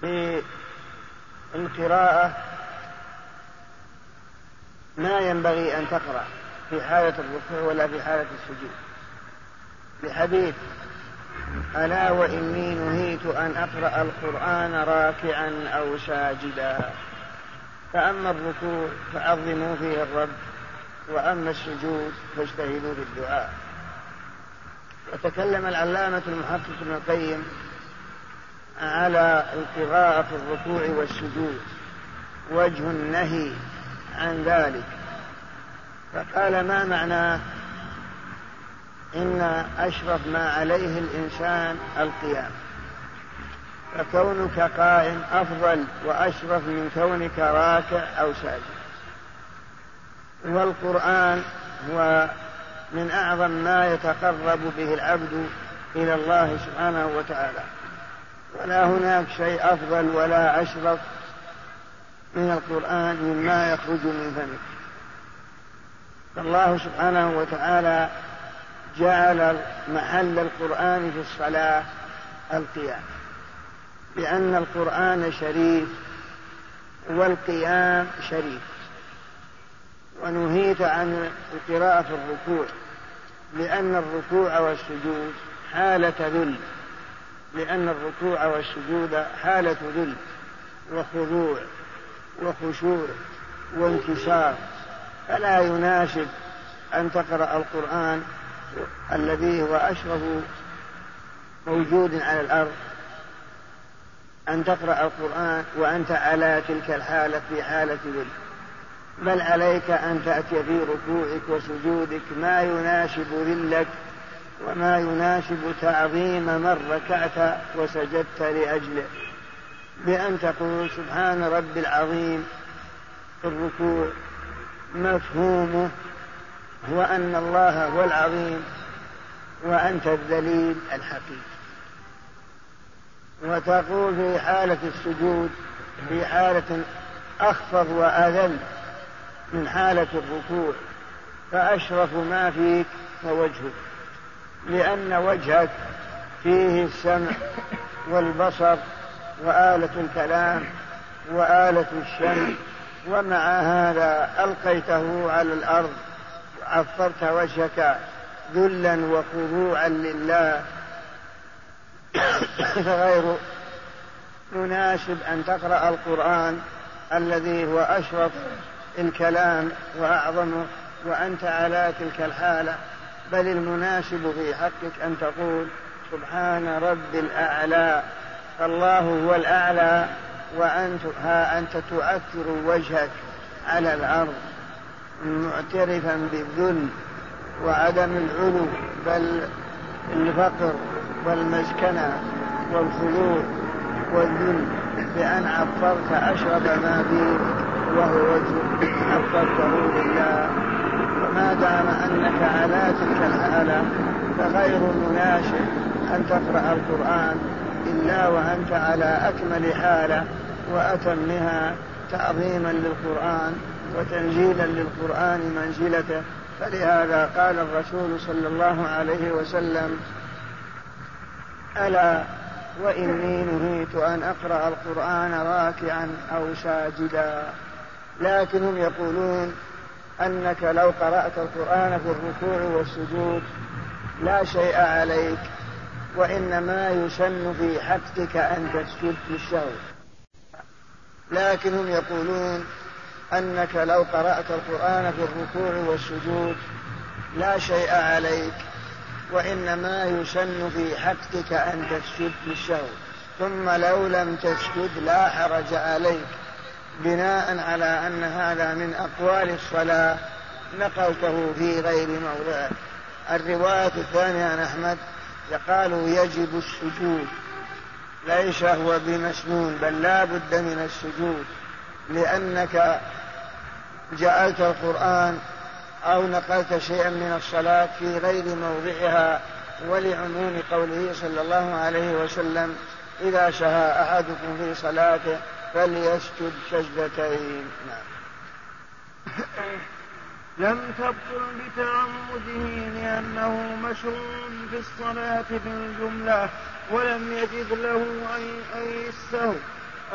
في القراءة ما ينبغي أن تقرأ في حالة الركوع ولا في حالة السجود. بحديث ألا وإني نهيت أن أقرأ القرآن راكعا أو ساجدا. فأما الركوع فعظموا فيه الرب وأما السجود فاجتهدوا بالدعاء وتكلم العلامة المحقق ابن القيم على القراءة في الركوع والسجود وجه النهي عن ذلك. فقال ما معناه إن أشرف ما عليه الإنسان القيام. فكونك قائم أفضل وأشرف من كونك راكع أو ساجد. والقرآن هو من أعظم ما يتقرب به العبد إلى الله سبحانه وتعالى. ولا هناك شيء أفضل ولا أشرف من القرآن مما يخرج من فمك فالله سبحانه وتعالى جعل محل القرآن في الصلاة القيام. لأن القرآن شريف والقيام شريف. ونهيت عن القراءة في الركوع. لأن الركوع والسجود حالة ذل. لأن الركوع والسجود حالة ذل. وخضوع وخشوع وانكسار. فلا يناسب أن تقرأ القرآن الذي هو أشرف موجود على الأرض أن تقرأ القرآن وأنت على تلك الحالة في حالة ذل بل عليك أن تأتي في ركوعك وسجودك ما يناسب ذلك وما يناسب تعظيم من ركعت وسجدت لأجله. بأن تقول سبحان ربي العظيم في الركوع مفهومه هو أن الله هو العظيم وأنت الذليل الحقيقي. وتقول في حالة السجود في حالة أخفض وأذل من حالة الركوع فأشرف ما فيك هو وجهك لأن وجهك فيه السمع والبصر وآلة الكلام وآلة الشمع. ومع هذا ألقيته على الأرض عفرت وجهك ذلا وخضوعا لله. فغير مناسب أن تقرأ القرآن الذي هو أشرف الكلام وأعظمه وأنت على تلك الحالة بل المناسب في حقك أن تقول سبحان رب الأعلى. فالله هو الأعلى وأنت ها أنت تؤثر وجهك على الأرض. معترفا بالذل وعدم العلو بل الفقر والمسكنة والخلود والذل بأن عفرت أشرب ما بي وهو وجه عفرته لله. وما دام أنك على تلك الحالة فغير مناسب أن تقرأ القرآن إلا وأنت على أكمل حالة وأتمها تعظيما للقرآن. وتنزيلا للقرآن منزلته. فلهذا قال الرسول صلى الله عليه وسلم ألا وإني نهيت أن أقرأ القرآن راكعا أو ساجدا. لكنهم يقولون أنك لو قرأت القرآن في الركوع والسجود لا شيء عليك وإنما يسن في حقك أن تسجد في الشهر. لكنهم يقولون أنك لو قرأت القرآن في الركوع والسجود لا شيء عليك وإنما يسن في حقك أن تسجد للشهو ثم لو لم تسجد لا حرج عليك. بناء على أن هذا من أقوال الصلاة نقلته في غير موضعه الرواية الثانية عن أحمد قالوا يجب السجود. ليس هو بمسنون بل لا بد من السجود. لأنك جعلت القرآن أو نقلت شيئا من الصلاة في غير موضعها ولعموم قوله صلى الله عليه وسلم إذا شهى أحدكم في صلاته فليسجد سجدتين. نعم. لم تبطل بتعمده لأنه مشروع في الصلاة في الجملة ولم يجد له أي, أي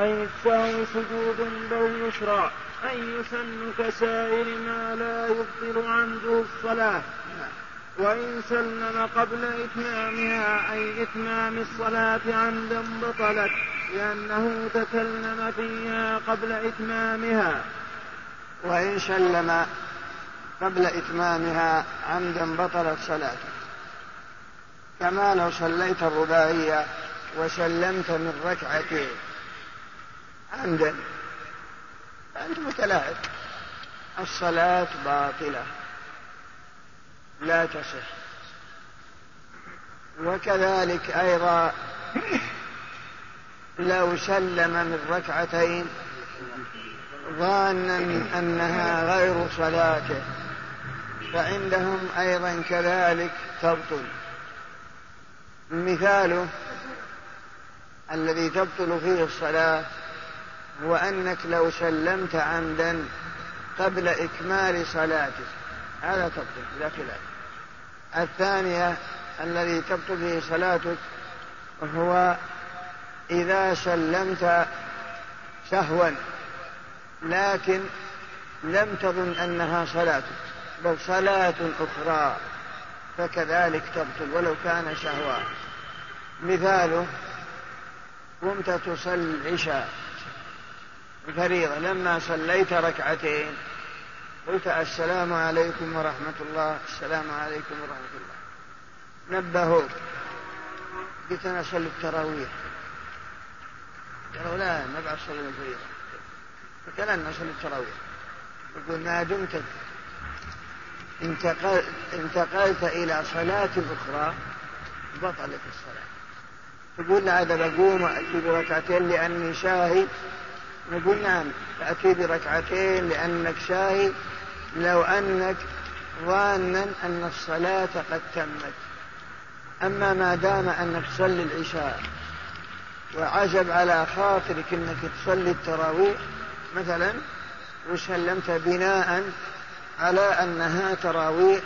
أي السهو سجود بل يشرع أن يسن كسائر ما لا يبطل عنده الصلاة. وإن سلم قبل إتمامها أي إتمام الصلاة عمدا بطلت لأنه تكلم فيها قبل إتمامها. وإن سلم قبل إتمامها عمدا بطلت صلاته. كما لو صليت الرباعية وسلمت من ركعتين. عمدا أنت متلاعب الصلاة باطلة. لا تصح. وكذلك أيضا لو سلم من ركعتين ظانا أنها غير صلاته فعندهم أيضا كذلك تبطل. مثاله الذي تبطل فيه الصلاة هو أنك لو سلمت عمدا قبل إكمال صلاتك. هذا تبطل بلا خلاف. الثانية الذي تبطل به صلاتك هو إذا سلمت سهوا لكن لم تظن أنها صلاتك بل صلاة أخرى فكذلك تبطل ولو كان سهوا. مثاله قمت تصلي العشاء الفريضة. لما صليت ركعتين قلت السلام عليكم ورحمة الله السلام عليكم ورحمة الله. نبهوك قلت أنا أصلي التراويح. قالوا لا ما بعد صلي الفريضة. قلت أنا أصلي التراويح. يقول ما دمت. انتقل انتقلت إلى صلاة أخرى بطلت الصلاة. تقول هذا بقوم أتي بركعتين لأني شاهد نقول نعم تأتي بركعتين لأنك شاهد لو أنك ظانا أن الصلاة قد تمت. أما ما دام أنك تصلي العشاء وعجب على خاطرك أنك تصلي التراويح مثلا وسلمت بناء على أنها تراويح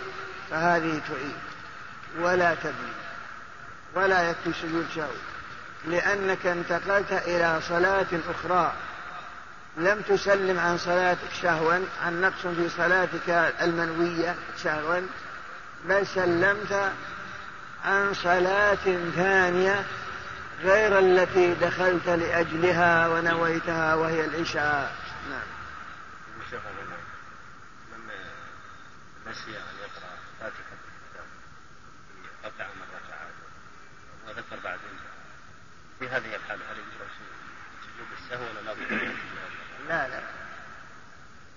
فهذه تعيد. ولا تبني. ولا يكفي سجود شهو لأنك انتقلت إلى صلاة أخرى. لم تسلم عن صلاتك شهوا عن نقص في صلاتك المنوية شهوا بل سلمت عن صلاة ثانية غير التي دخلت لأجلها ونويتها وهي العشاء. نعم. من نسي أن يقرأ فاتحة الكتاب أربع من ركعات وذكر بعد في هذه الحالة هل يجوز سجود السهو لا لا.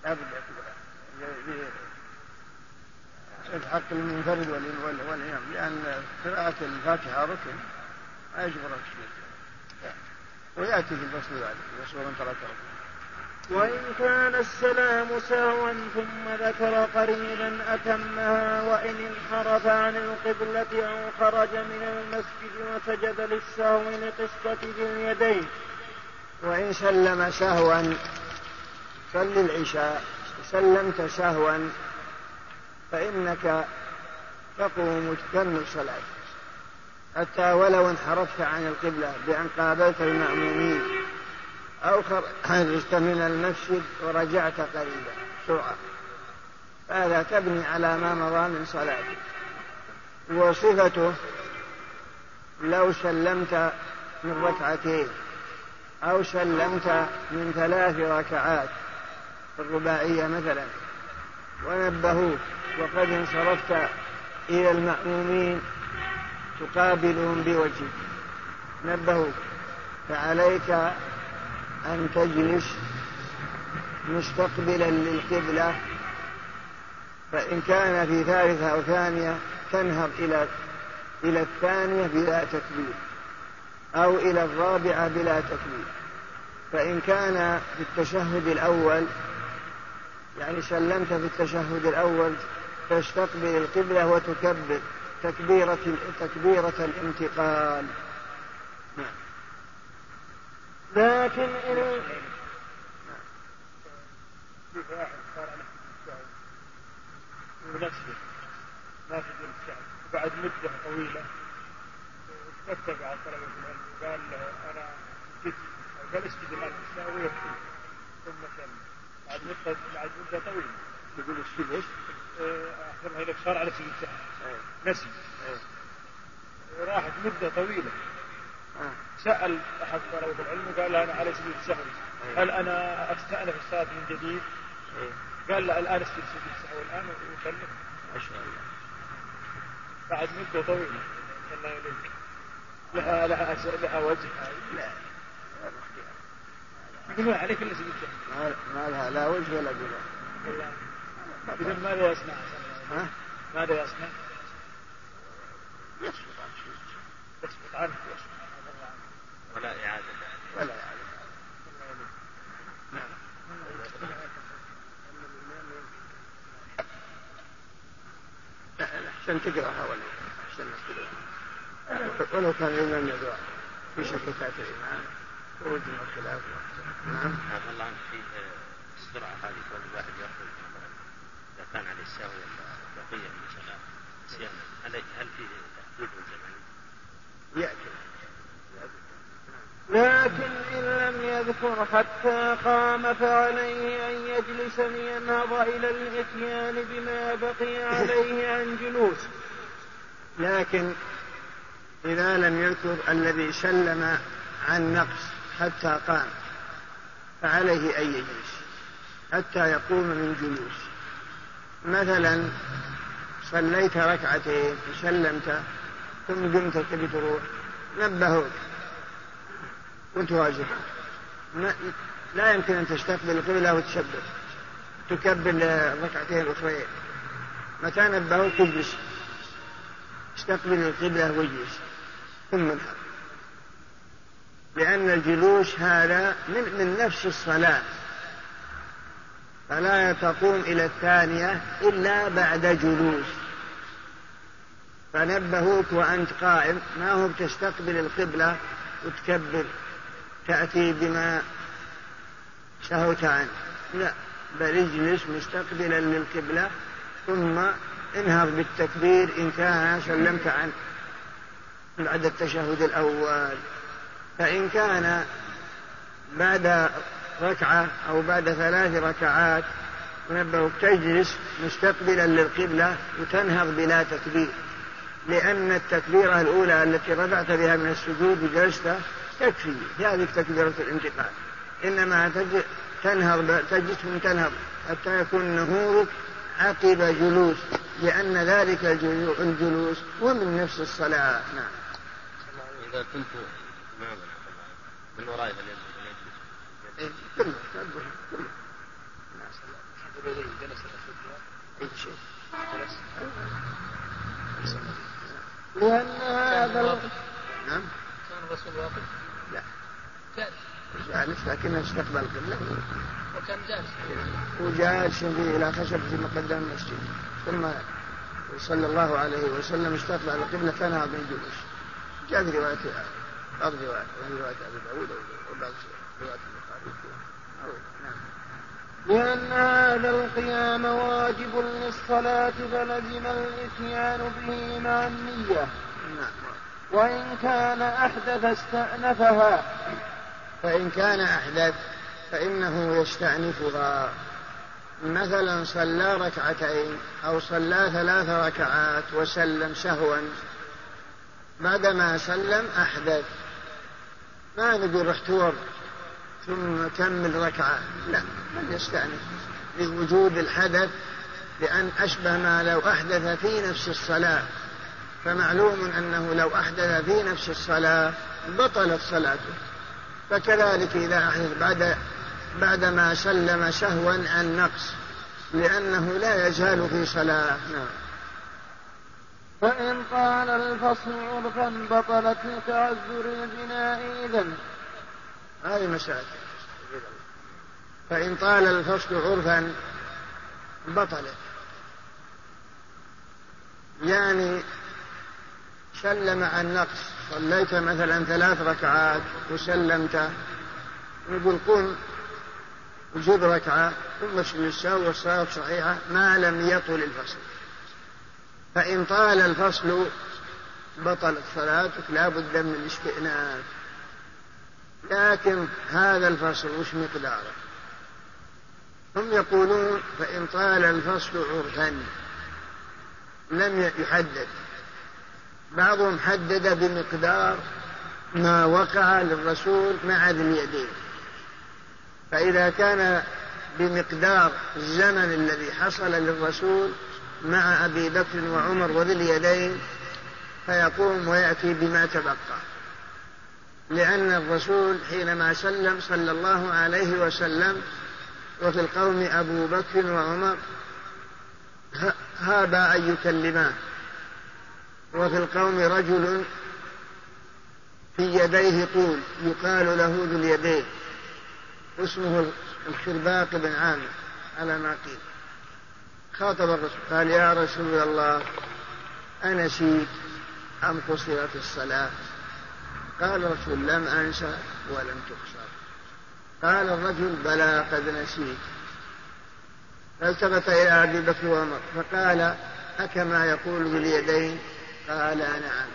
لا بد الحق المنفرد والإمام لأن قراءة الفاتحة ركن ما يجبر التشهد ويأتي في الفصل يسوع من ترك ركن. وإن كان السلام سهوا ثم ذكر قريبا أتمها وإن انحرف عن القبلة أو خرج من المسجد وسجد للسهو لقصة ذي اليدين. وإن سلم سهوا صل العشاء سلمت سهوا فإنك تقوم تكمل صلاة حتى ولو انحرفت عن القبلة بأن قابلت المأمومين أو خرجت من المسجد ورجعت قريبا. سرعة. هذا تبني على ما مضى من صلاتك وصفته لو سلمت من ركعتين. أو سلمت من ثلاث ركعات الرباعية مثلا. ونبهوك وقد انصرفت إلى المأمومين تقابلهم بوجهك نبهوك فعليك أن تجلس مستقبلا للقبلة فإن كان في ثالثة أو ثانية تنهض إلى إلى الثانية بلا تكبير. أو إلى الرابعة بلا تكبير فإن كان في التشهد الأول يعني سلمت في التشهد الأول تستقبل القبلة وتكبر تكبيرة تكبيرة الانتقال. نعم. لكن إن ونفسه ما في وبعد مدة طويلة. على طلبة العلم وقال له أنا جد قال اسجد الآن الساعة ويكفي. ثم سلم بعد مدة بعد مدة طويلة. يقول السجود إيش؟ أخبرها لك صار على الساعة نسي. راحت مدة طويلة. سأل أحد طلبة العلم وقال له أنا على سبيل السهو هل أنا أستأنف الصلاة من جديد؟ قال له الآن اسجد سجود السهو الآن وسلم ما شاء الله. بعد مدة طويلة. الله يليك لها لها لها وجه. لا يقولون عليك سجود السهو ما لها لا وجه ولا قبل إذا ماذا يصنع؟ ها؟ ماذا يصنع؟ يسقط عن شيء يسقط عنه. ولا إعادة. ولا لا أحسن تقرأها ولا؟ ولو كان الإمام يدعو في شككات الإمام خروج من الخلاف نعم. عفى الله عنك في السرعة هذه كون الواحد يخرج مثلا إذا كان عليه السهو ولا بقية من صلاة صيانة هل هل فيه تحديد زمني؟ يأتي. لكن إن لم يذكر حتى قام فعليه أن يجلس لينهض إلى الإتيان بما بقي عليه عن جلوس. لكن إذا لم يذكر الذي سلم عن نقص حتى قام فعليه أن يجلس حتى يقوم من جلوس. مثلا صليت ركعتين وسلمت ثم قمت تبي تروح نبهوك كنت واجبا لا يمكن أن تستقبل القبلة وتشبه تكبر الركعتين الأخرين متى نبهوك؟ تجلس استقبل القبلة واجلس. ثم لأن الجلوس هذا من, من نفس الصلاة. فلا تقوم إلى الثانية إلا بعد جلوس. فنبهوك وأنت قائم. ما هو بتستقبل القبلة وتكبر تأتي بما سهوت عنه لا بل اجلس مستقبلا للقبلة ثم انهض بالتكبير إن كان سلمت عنه. بعد التشهد الأول. فإن كان بعد ركعة أو بعد ثلاث ركعات نبهك تجلس مستقبلا للقبلة وتنهض بلا تكبير. لأن التكبيرة الأولى التي رفعت بها من السجود وجلست تكفي هذه تكبيرة الانتقال. إنما تنهض تجلس تنهض حتى يكون نهوضك عقب جلوس لأن ذلك الجلوس هو من نفس الصلاة. نعم. إذا كنت إماما من وراء فليجلس كله كله كله جلس أي شيء لأن هذا نعم. كان الرسول واقف؟ لا. جالس لكنه استقبل القبلة وكان جالس. وجالس يمضي إلى خشب في مقدم المسجد. ثم صلى الله عليه وسلم استقبل القبلة فنهى بالجلوس جاءت رواية بعض روايات رواية أبي داود وبعض روايات البخاري. نعم. لأن هذا القيام واجب للصلاة فلزم الإتيان به مع النية نعم. وإن كان أحدث استأنفها. فإن كان أحدث فإنه يستأنفها. مثلا صلى ركعتين أو صلى ثلاث ركعات وسلم سهوا. بعدما سلم أحدث. ما نقول رح تور ثم كمل ركعة. لا بل يستأنف لوجود الحدث لأن أشبه ما لو أحدث في نفس الصلاة. فمعلوم أنه لو أحدث في نفس الصلاة بطلت صلاته. فكذلك إذا أحدث بعد بعدما سلم سهوا عن نقص لأنه لا يزال في صلاة. نعم. فإن طال الفصل عرفا بطلت لتعذر البناء إذن هذه مسائل فإن طال الفصل عرفا بطلت. يعني سلم عن نقص. صليت مثلا ثلاث ركعات وسلمت. نقول قم وجد ركعة. ثم اسجد السهو والصلاة صحيحة. ما لم يطل الفصل. فإن طال الفصل بطلت صلاتك لا بد من الاستئناف. لكن هذا الفصل وش مقداره؟ هم يقولون فإن طال الفصل عرفا لم يحدد. بعضهم حدد بمقدار ما وقع للرسول مع ذي اليدين. فإذا كان بمقدار الزمن الذي حصل للرسول مع أبي بكر وعمر وذي اليدين فيقوم ويأتي بما تبقى. لأن الرسول حينما سلم صلى الله عليه وسلم وفي القوم أبو بكر وعمر هابا أن يكلمان وفي القوم رجل في يديه طول يقال له ذو اليدين اسمه الخرباق بن عامر على ما قيل. خاطب الرسول قال يا رسول الله أنسيت أم قصرت الصلاة؟ قال الرسول لم أنسى ولم تقصر. قال الرجل بلى قد نسيت. فالتفت إلى أبي بكر وعمر فقال أكما يقول باليدين؟ قال نعم.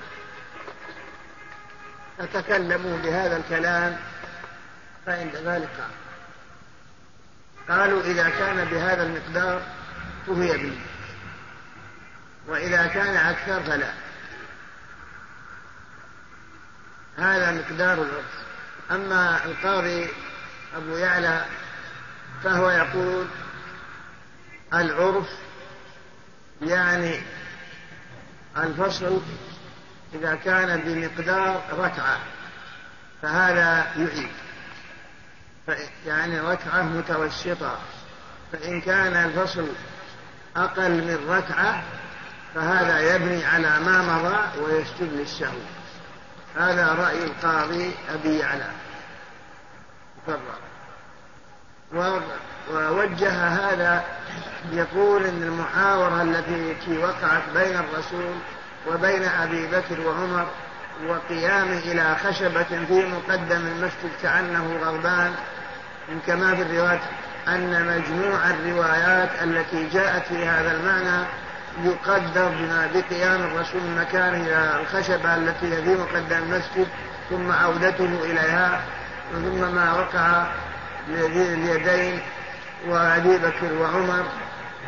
فتكلموا بهذا الكلام فعند ذلك. قال قالوا إذا كان بهذا المقدار فهي به وإذا كان أكثر فلا. هذا مقدار العرف أما القاضي أبو يعلى فهو يقول العرف يعني الفصل إذا كان بمقدار ركعة فهذا يعيد. يعني ركعة متوسطة. فإن كان الفصل أقل من ركعة فهذا يبني على ما مضى ويسجد للسهو هذا رأي القاضي أبي يعلى. ووجه هذا يقول إن المحاورة التي وقعت بين الرسول وبين أبي بكر وعمر وقيامه إلى خشبة في مقدم المسجد كأنه غضبان كما في الروايات أن مجموع الروايات التي جاءت في هذا المعنى يقدر بما بقيام الرسول من مكانه إلى الخشبة التي هي مقدم المسجد ثم عودته إليها ثم ما وقع اليدين وأبي بكر وعمر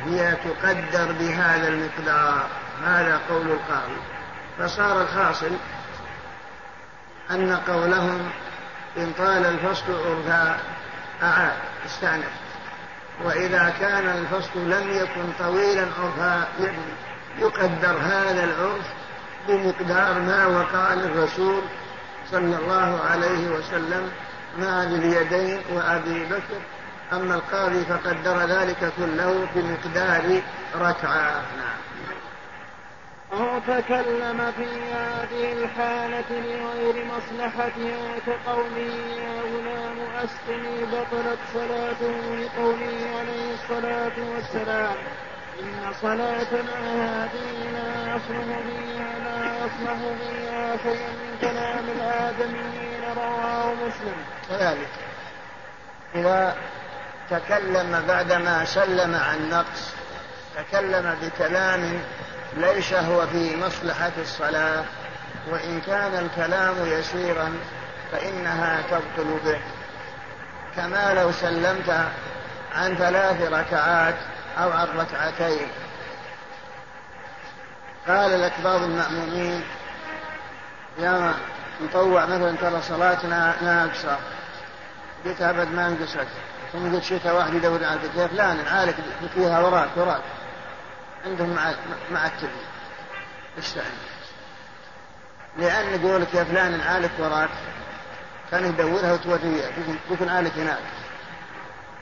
هي تقدر بهذا المقدار. هذا قول القاضي. فصار الحاصل أن قولهم إن طال الفصل عرفا أعاد استأنف وإذا كان الفصل لم يكن طويلا عرفا يقدر هذا العرف بمقدار ما وقع للرسول صلى الله عليه وسلم مع ذي اليدين وأبي بكر. أما القاضي فقدر ذلك كله بمقدار ركعة. نعم. أو تكلم في هذه الحالة لغير مصلحتها كقوله يا غلام. أسقني بطلت صلاته لقوله عليه الصلاة والسلام. إن صلاتنا هذه لا يصلح فيها لا يصلح فيها شيء من كلام الآدميين رواه مسلم. كذلك إذا تكلم بعدما سلم عن نقص تكلم بكلام ليس هو في مصلحة الصلاة وإن كان الكلام يسيرا فإنها تبطل به. كما لو سلمت عن ثلاث ركعات أو عن ركعتين. قال لك بعض المأمومين يا مطوع مثلا ترى صلاتنا ناقصة. قلت أبد ما انقصت ثم قلت شيء واحد يدور على يا فلان نعالج فيها وراك وراك. عندهم مع مع التبي استعن لأن يقول لك يا فلان نعالج وراك. كان يدورها وتوريه بكون آلك هناك.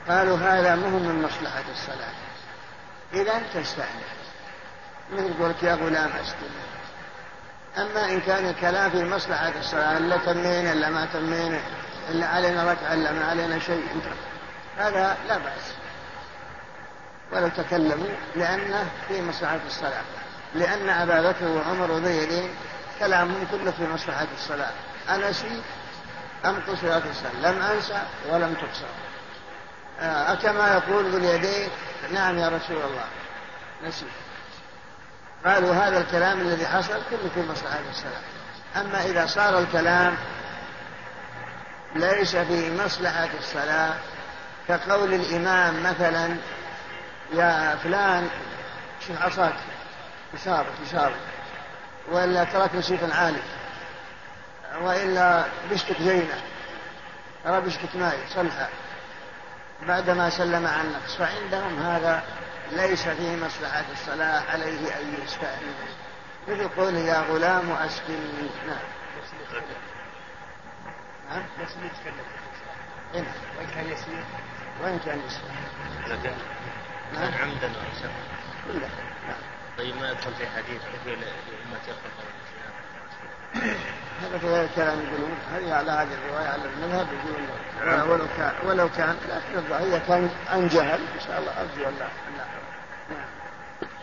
قالوا هذا مهم من مصلحة الصلاة. إذا تستأنف مثل يقول لك يا غلام أسكن أما إن كان الكلام في مصلحة الصلاة إلا تمينا إلا ما تمينا إلا علينا ركعة إلا ما علينا شيء. هذا لا بأس. ولو تكلموا لأنه في مصلحة الصلاة. لأن أبا بكر وعمر وذي كلامهم كله في مصلحة الصلاة. أنسي أم قصرت الصلاة لم أنسى ولم تقصر. آه كما يقول ذو اليدين. نعم يا رسول الله. نسيت. قالوا هذا الكلام الذي حصل كله في مصلحة الصلاة أما إذا صار الكلام ليس في مصلحة الصلاة كقول الإمام مثلا يا فلان شوف عصاك يشارك يشارك ولا ترك نسيفا عالي وإلا بشتك زينة. ترى بشتك ماي صلحة. بعدما سلم عن نقص فعندهم هذا ليس في مصلحة الصلاة عليه أن يستأنف مثل قوله يا غلام أسكنني نعم. نعم بس هنا وين كان يسير وين كان يسير نعم عمدا وعسى كله. طيب ما يدخل في حديث كثير لأمة يخلق هذا في الكلام يقولون هذه على هذه الرواية على المذهب يقولون ولو كان ولو كان لكن هي كان عن جهل. إن شاء الله أرجو أن لا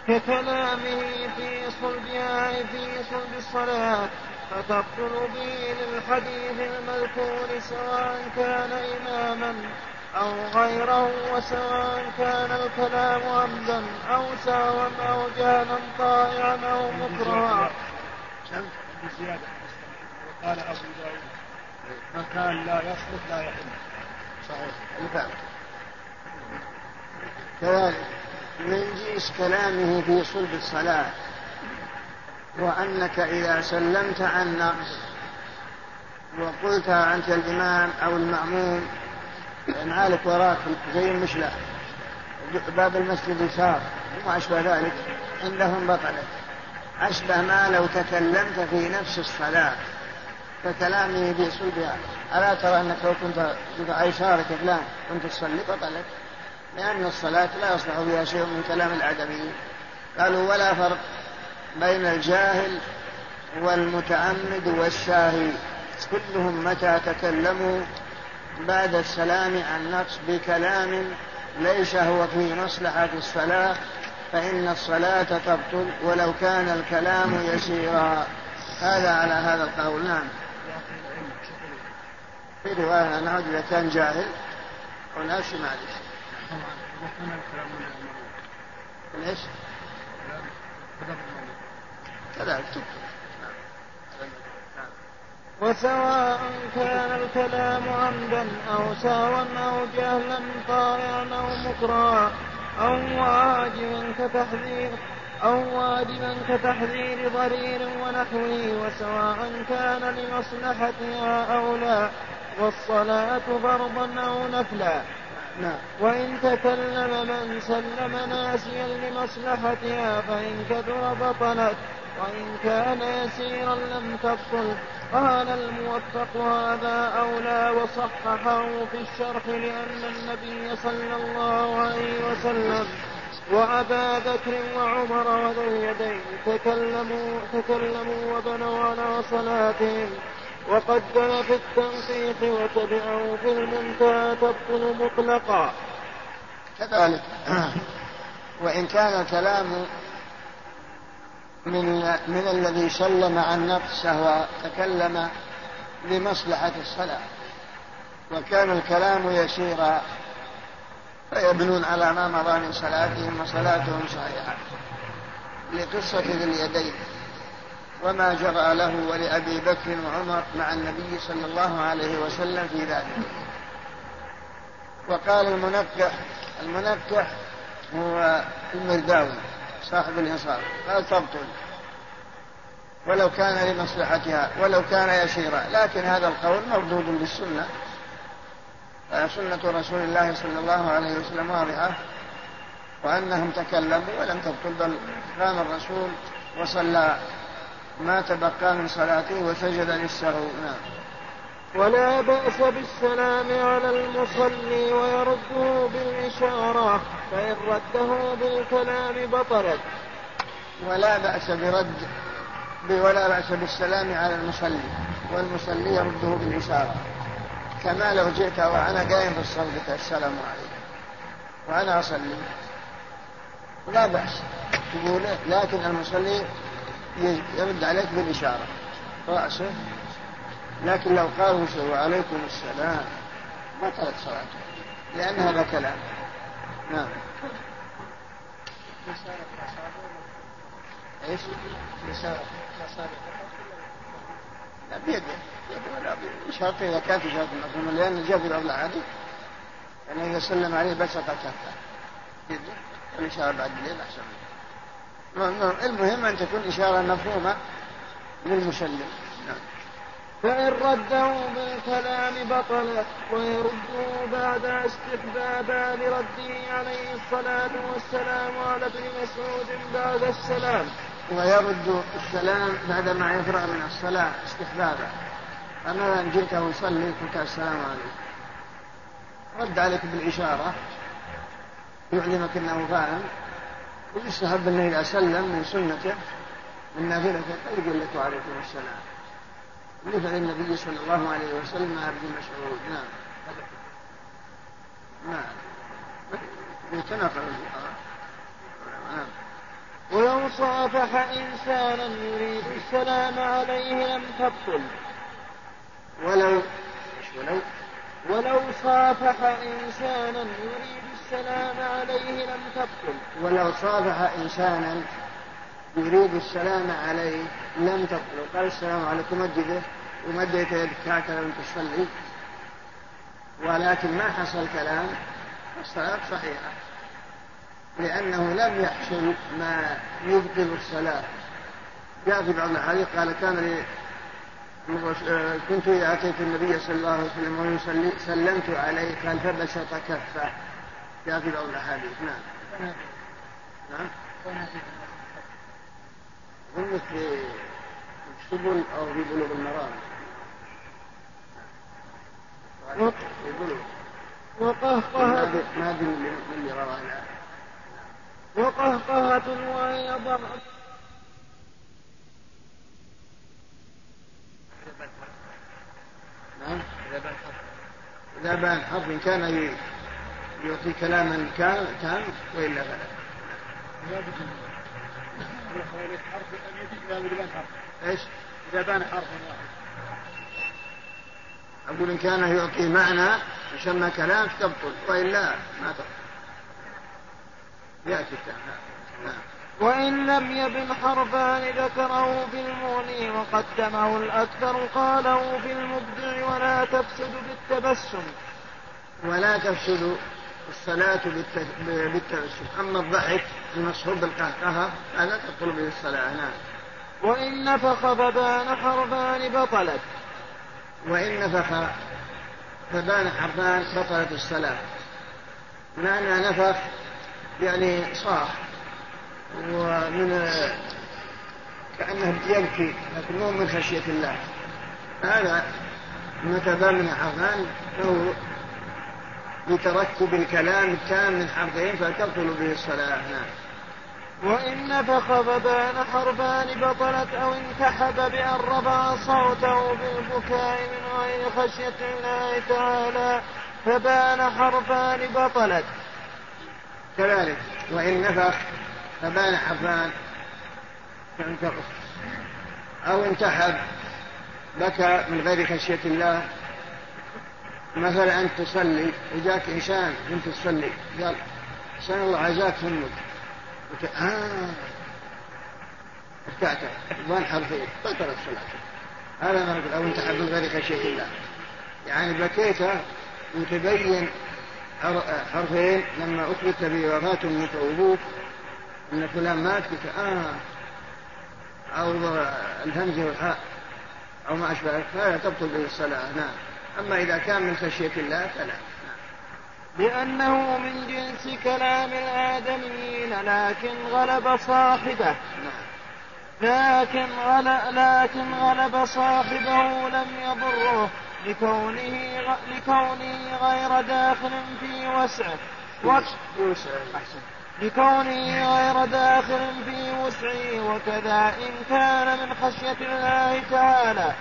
ككلامه في صلبها في صلب الصلاة فتبطل به للحديث المذكور سواء كان إماما أو غيره وسواء كان الكلام عمدا أو سهوا أو جهلا طائعا أو مكرها. بزيادة. وقال أبو داود مكان لا يصلح لا يحل. صحيح. الفعل كذلك من جنس كلامه في صلب الصلاة. وأنك إذا سلمت عن نقص وقلت أنت الإمام أو المأموم نعالك وراك زي المشلة باب المسجد يسار وما أشبه ذلك عندهم بطلت أشبه ما لو تكلمت في نفس الصلاة. ككلامه في صلبها ألا ترى أنك لو كنت يشارك فلان كنت تصلي؟ بطلت. لأن الصلاة لا يصلح فيها شيء من كلام العدميين قالوا ولا فرق بين الجاهل والمتعمد والساهي. كلهم متى تكلموا بعد السلام عن نقص بكلام ليس هو في مصلحة الصلاة فإن الصلاة تبطل ولو كان الكلام يسيرا. هذا على هذا القول نعم. في رواية نعود إذا كان جاهل قلنا شو معلش. ليش؟ كذلك. وسواء كان الكلام عمدا أو سهوا أو جهلا طائعا أو مكرا. أو واجبا كتحذير أو واجبا كتحذير ضرير ونحوه وسواء كان لمصلحتها أو لا والصلاة فرضا أو نفلا نعم. وإن تكلم من سلم ناسيا لمصلحتها فإن كثر بطلت وإن كان يسيرا لم تبطل. قال الموفق هذا أولى وصححه في الشرح لأن النبي صلى الله عليه وسلم وأبا بكر وعمر وذو اليدين تكلموا تكلموا وبنوا على صلاتهم. وقدم في التنقيح وتبعه في المنتهى تبطل مطلقا. كذلك. وإن كان الكلام من من الذي سلم عن نفسه وتكلم لمصلحة الصلاة. وكان الكلام يسيرا. فيبنون على ما مضى من صلاتهم وصلاتهم صحيحة. لقصة ذي اليدين. وما جرى له ولأبي بكر وعمر مع النبي صلى الله عليه وسلم في ذلك. وقال المنكح المنكح هو المرداوي. صاحب الإنصاف قال تبطل. ولو كان لمصلحتها ولو كان يسيرا. لكن هذا القول مردود بالسنة. سنة رسول الله صلى الله عليه وسلم واضحة. وأنهم تكلموا ولم تبطل بل قام الرسول وصلى ما تبقى من صلاته وسجد للسهو. نعم. ولا بأس بالسلام على المصلي ويرده بالإشارة فإن رده بالكلام بطلت. ولا بأس برد ولا بأس بالسلام على المصلي والمصلي يرده بالإشارة. كما لو جئت وأنا قايم في الصلاة السلام عليكم وأنا أصلي. لا بأس. تقول لكن المصلي يرد عليك بالإشارة. رأسه لكن لو قالوا وعليكم السلام بطلت صلاته. لأن هذا كلام. نعم. إيش؟ لا بيده ولا بشرط إذا كانت اشاره المفهوم لأن جاء في بعض الاحاديث يعني إذا سلم عليه بسط كفه يده والإشارة بعد الليل احسن المهم أن تكون إشارة مفهومة للمسلم. فإن رده بالكلام بطلت ويرده بعد استحبابا لرده عليه الصلاة والسلام على ابن مسعود بعد السلام. ويرد السلام بعدما يفرغ من الصلاة استحبابا. أما إن جئت وصلي قلت السلام عليكم رد عليك بالإشارة. يعلمك أنه فاهم. ويستحب أنه إذا سلم من سنته من نافلته يقول لك وعليكم السلام. مثل النبي صلى الله عليه وسلم مع ابن مسعود. نعم. نعم. يتناقض نعم. ولو صافح إنسانا يريد السلام عليه لم تبطل. ولو ولو؟ ولو صافح إنسانا يريد السلام عليه لم تبطل. ولو صافح إنسانا يريد السلام عليه لم تقل. قال السلام عليكم مجده ومديت يدك هكذا وانت تصلي. ولكن ما حصل كلام. الصلاة صحيحة. لأنه لم يحصل ما يبطل الصلاة. جاء في بعض الحديث قال كان لي كنت إذا أتيت النبي صلى الله عليه وسلم ويصلي سلمت عليه قال فبسط كفه. جاء في بعض الأحاديث. نعم. نعم. في السبل أو في بلوغ المرام وقهقهة ما أدري من روى وقهقهة وهي ضرب إذا بان إن كان يعطي كلاما كان وإلا فلا إيش؟ إذا بان حرف واحد. أقول إن كان يعطي معنى يسمى كلام تبطل وإلا ما تبطل يأتي نعم وإن لم يبن حرفان ذكره في المغني وقدمه الأكثر قاله في المبدع ولا تفسد بالتبسم. ولا تفسد الصلاة بالتبسم أما الضحك المصحوب بالقهقهة هذا تبطل به الصلاة نعم. وإن نفخ فبان حرفان بطلت. وإن نفخ فبان حرفان بطلت الصلاة. معنى نفخ يعني صاح ومن كأنه يبكي لكن مو من خشية الله. هذا متى من حرفان فهو لتركب الكلام التام من حرفين فتبطل به الصلاة نعم. وإن نفخ فبان حرفان بطلت أو انتحب بأن رفع صوته بالبكاء من غير خشية الله تعالى فبان حرفان بطلت. كذلك وإن نفخ فبان حرفان أو انتحب بكى من غير خشية الله. مثلا أنت تصلي وجاك إنسان وأنت تصلي قال سأل الله عزاك فمك قلت آه. ارتعت وانحر فيه بطلت صلاتك هذا ما أو انتحب من غير خشية الله. يعني بكيت وتبين حرفين لما أثبت بوفاة أمك وأبوك أن فلان مات قلت آه. أو الهمزة والحاء أو ما أشبه فلا تبطل به الصلاة. نعم. أما إذا كان من خشية الله فلا. لأنه من جنس كلام الآدميين لكن غلب صاحبه. لكن غلب, لكن غلب صاحبه لم يضره لكونه لكونه غير داخل في وسعه لكونه غير داخل في وسعه وكذا إن كان من خشية الله تعالى.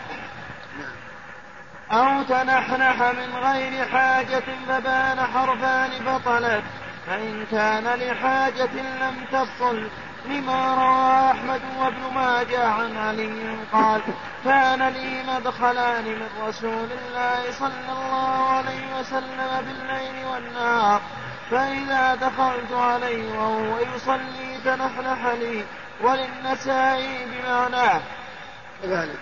أو تنحنح من غير حاجة فبان حرفان بطلت فإن كان لحاجة لم تبطل لما روى أحمد وابن ماجه عن علي قال كان لي مدخلان من رسول الله صلى الله عليه وسلم بالليل والنهار فإذا دخلت عليه وهو يصلي تنحنح لي وللنسائي بمعناه. كذلك.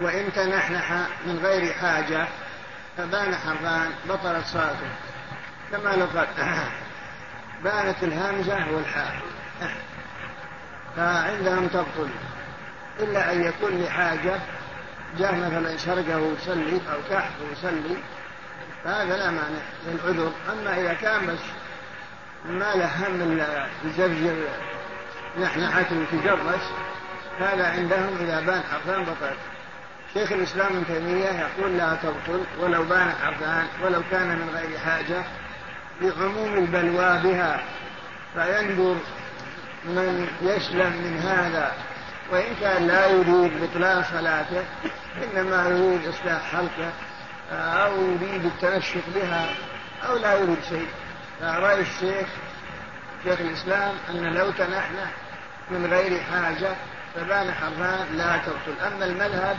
وإن تنحنح من غير حاجة فبان حرفان بطلت صلاته. كما لو قال بانت الهمزة والحاء. فعندهم تبطل. إلا أن يكون لحاجة جاء مثلا شرقه ويصلي أو كحف ويصلي فهذا لا مانع للعذر. أما إذا كان بس ما له هم يزرجر نحنحة وتجرس هذا عندهم إذا بان حرفان بطلت. شيخ الإسلام ابن تيمية يقول لا تبطل ولو بان حرفان ولو كان من غير حاجة لعموم البلوى بها فينظر من يسلم من هذا. وإن كان لا يريد بطلان صلاته إنما يريد إصلاح حلقه أو يريد التنشق بها أو لا يريد شيء. فرأي الشيخ شيخ الإسلام أن لو تنحنح من غير حاجة فبان حرفان لا تبطل. أما المذهب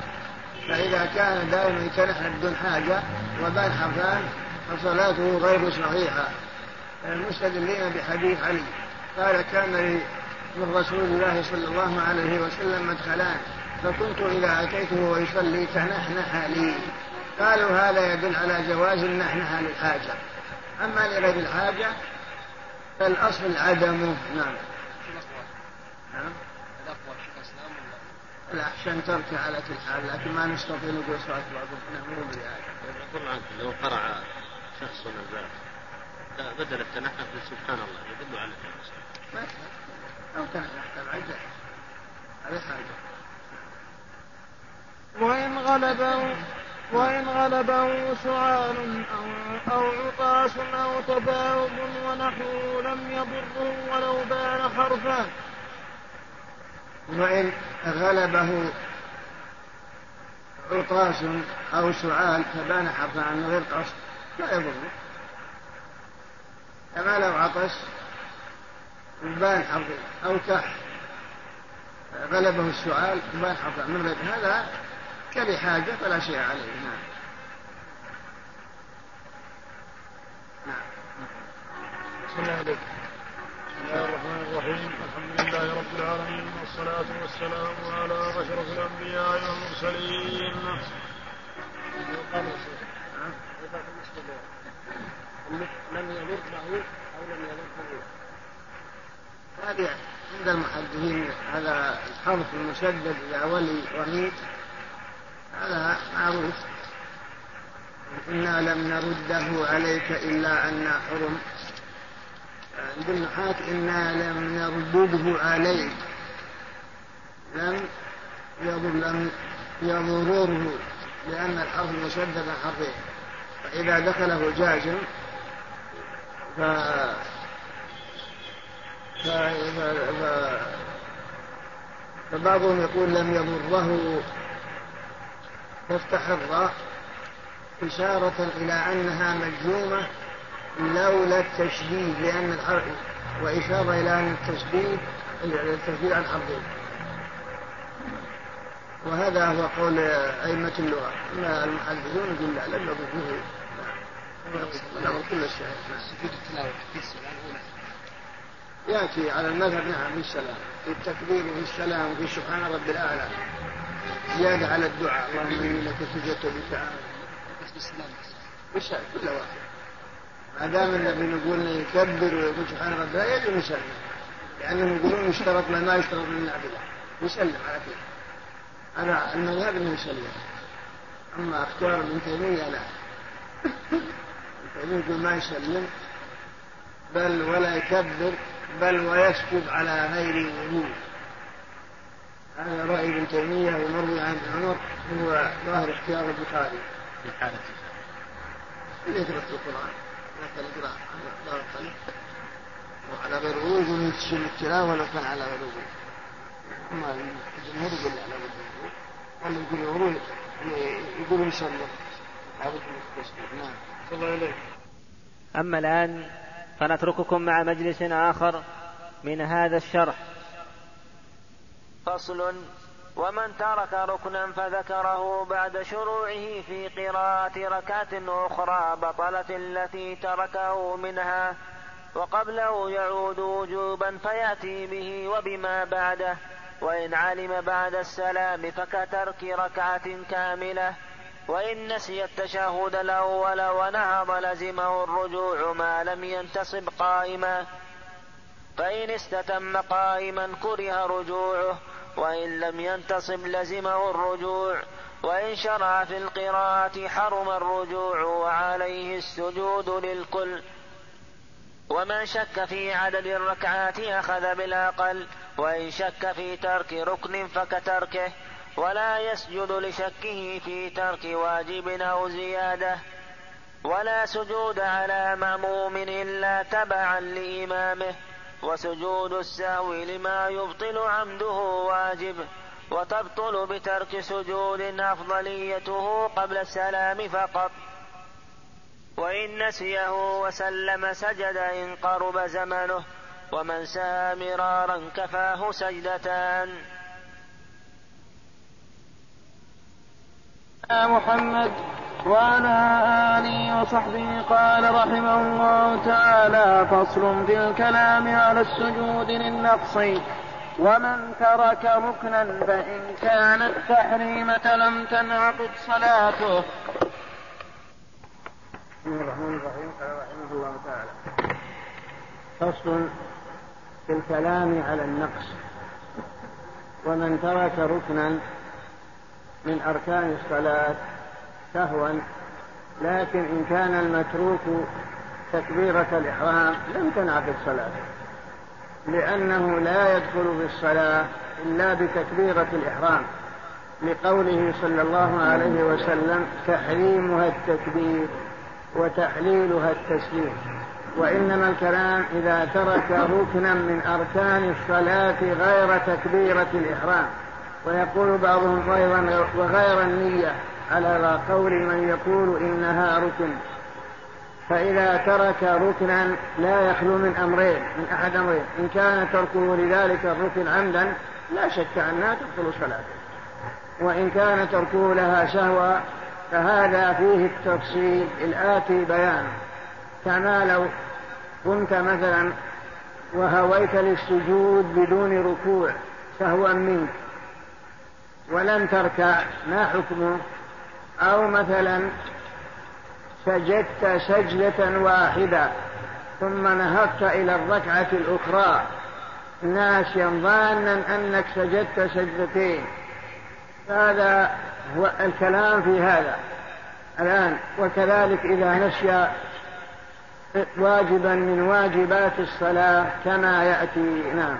فإذا كان دائما يتنحى بدون حاجة وبان حرفان فصلاته غير صحيحة. المستدلين بحديث علي. قال كان لي من رسول الله صلى الله عليه وسلم مدخلان فكنت إذا أتيته ويصلي تنحنح لي. قالوا هذا يدل على جواز النحنحة للحاجة. أما لغير الحاجة فالأصل عدمه. نعم. نعم. الأحسن ترك على كل حال لكن ما نستطيع نقول صلاة بعضهم مو بهذا. يقول عنك لو قرأ شخص نزال بدل التنحف سبحان الله يدل على ما أو تنحف العجل هذه حاجة. وإن غلبه وإن غلبه سعال أو أو عطاس أو تباوب ونحوه لم يضره ولو بان حرفان وإن غلبه عطاس أو سعال فبان حرفا عن غير قصد لا يضره كما لو عطش بان حرفين أو كح غلبه السؤال بان حرفا من غير هذا كلحاجة فلا شيء عليه. نعم. نعم. بسم الله الرحمن الرحيم. الحمد لله رب العالمين. والصلاة والسلام على أشرف الأنبياء والمرسلين. لم يضره أو لم يضره هذه عند المحدثين هذا الحرف المشدد إذا ولي رميت هذا معروف. إنا لم نرده عليك إلا أن حرم. عند النحاة إنا لم نردده عليك. لم يضر لم يضرره لأن الحرف مشدد حرفين. فإذا دخله جازم ف ف... ف... ف... فبعضهم يقول لم يضره. تفتح الراء إشارة إلى أنها مجزومة لولا التشديد لأن الحرف وإشارة إلى أن التشديد التشديد عن حرفين. وهذا هو قول أئمة اللغة. أما المحدثون يقول لا لم يضره الأمر كل الشيء سجود التلاوة في السلام يأتي على المذهب نعم في السلام. في التكبير وفي السلام وفي سبحان رب الأعلى. زيادة على الدعاء. اللهم إني لك سجدت بك بالسلام كل واحد. ما دام النبي يقول يكبر ويقول سبحان رب الأعلى يجب يسلم. لأنهم يقولون يشترط ما يشترط من النافلة يسلم على كل أنا المذهب أنه يسلم أما اختيار ابن تيمية لا. ابن تيمية ما يسلم. بل ولا يكبر بل ويسكب على غير وضوء هذا رأي ابن تيمية ومروي عن عمر هو ظاهر اختيار البخاري. في يقرأ في القرآن مثلا يقرأ على الطريق وعلى غير وضوء يقول يتشم التلاوة ولو كان على غير وضوء أما الجمهور يقول على وضوء يقولون يقولون لابد من التسليم نعم. الله إليك أما الآن فنترككم مع مجلس آخر من هذا الشرح. فصل ومن ترك ركنا فذكره بعد شروعه في قراءة ركعة أخرى بطلت التي تركه منها وقبله يعود وجوبا فيأتي به وبما بعده. وإن علم بعد السلام فكترك ركعة كاملة وإن نسي التشهد الأول ونهض لزمه الرجوع ما لم ينتصب قائما فإن استتم قائما كره رجوعه وإن لم ينتصب لزمه الرجوع وإن شرع في القراءة حرم الرجوع وعليه السجود للكل. ومن شك في عدد الركعات أخذ بالأقل وإن شك في ترك ركن فكتركه ولا يسجد لشكه في ترك واجب أو زيادة ولا سجود على مأموم إلا تبعا لإمامه وسجود السهو لما يبطل عمده واجب وتبطل بترك سجود أفضليته قبل السلام فقط. وإن نسيه وسلم سجد إن قرب زمنه ومن سها مرارا كفاه سجدتان محمد وعلى آله وصحبه قال رحمه الله تعالى فصل في الكلام على السجود للنقص. ومن ترك ركنا فإن كان التحريمة لم تنعقد صلاته. بسم الله الرحمن الرحيم. قال رحمه الله تعالى فصل في الكلام على النقص. ومن ترك ركنا من أركان الصلاة سهوا لكن إن كان المتروك تكبيرة الإحرام لم تنعقد صلاته لأنه لا يدخل في الصلاة إلا بتكبيرة الإحرام لقوله صلى الله عليه وسلم تحريمها التكبير وتحليلها التسليم. وإنما الكلام إذا ترك ركنا من أركان الصلاة غير تكبيرة الإحرام. ويقول بعضهم أيضا وغير النية على قول من يقول إنها ركن. فإذا ترك ركنا لا يخلو من أمرين من أحد أمرين. إن كان تركه لذلك الركن عمدا لا شك أنها تبطل صلاته. وإن كان تركه لها شهوة فهذا فيه التفصيل الآتي بيانه. كما لو قمت مثلا وهويت للسجود بدون ركوع سهوا منك ولم تركع ما حكمه أو مثلا سجدت سجدة واحدة ثم نهضت إلى الركعة الأخرى. ناسيا ظانا أنك سجدت سجدتين. هذا هو الكلام في هذا الآن. وكذلك إذا نسي واجبا من واجبات الصلاة كما يأتي نعم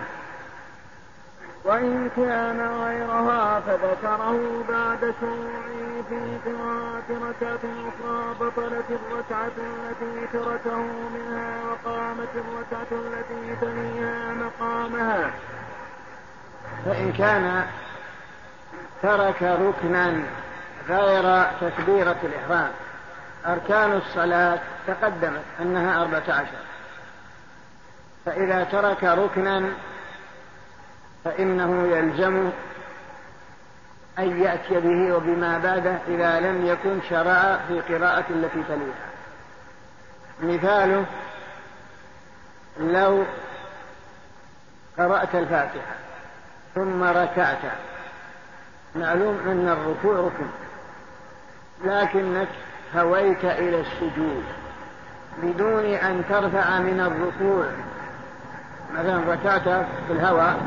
وإن كان غيرها فذكره بعد شروعه في قراءة ركعة أخرى بطلت الركعة التي تركه منها وقامت الركعة التي تليها مقامها. فإن كان ترك ركنا غير تكبيرة الإحرام أركان الصلاة تقدمت أنها أربعة عشر. فإذا ترك ركنا فإنه يلزم أن يأتي به وبما بعده إذا لم يكن شرع في قراءة التي تليها. مثاله لو قرأت الفاتحة ثم ركعت. معلوم أن الركوع ركن. لكنك هويت إلى السجود بدون أن ترفع من الركوع. مثلا ركعت في الهواء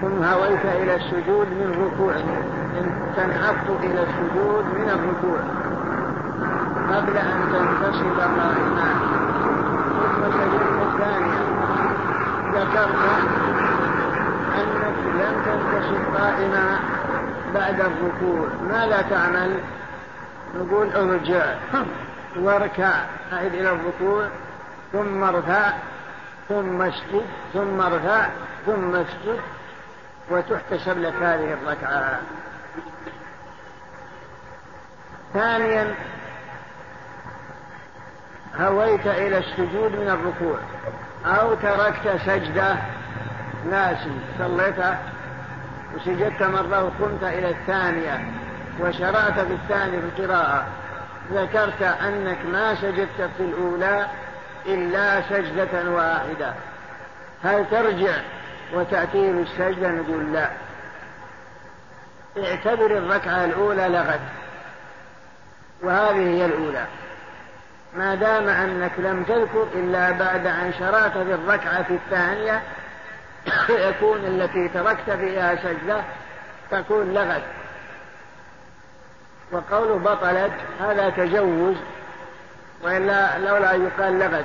ثم هويت إلى السجود من ركوع تنحط إلى السجود من الركوع. قبل أن تنتصب قائما. ثم سجدت الثانية ذكرت أنك لم تنتصب قائما بعد الركوع. ماذا تعمل؟ نقول ارجع. واركع. أعد إلى الركوع. ثم ارفع ثم اسجد. ثم ارفع ثم اسجد. وتحتسب لك هذه الركعة. ثانيا هويت إلى السجود من الركوع. أو تركت سجدة ناسي صليت وسجدت مرة وقمت إلى الثانية. وشرعت في الثانية في القراءة. ذكرت أنك ما سجدت في الأولى إلا سجدة واحدة. هل ترجع وتأتيه بالسجدة نقول لا؟ اعتبر الركعة الأولى لغت وهذه هي الأولى. ما دام أنك لم تذكر إلا بعد أن شرعت في الركعة الثانية يكون التي تركت فيها سجدة تكون لغت وقوله بطلت هذا تجوز وإلا لولا يقال لغت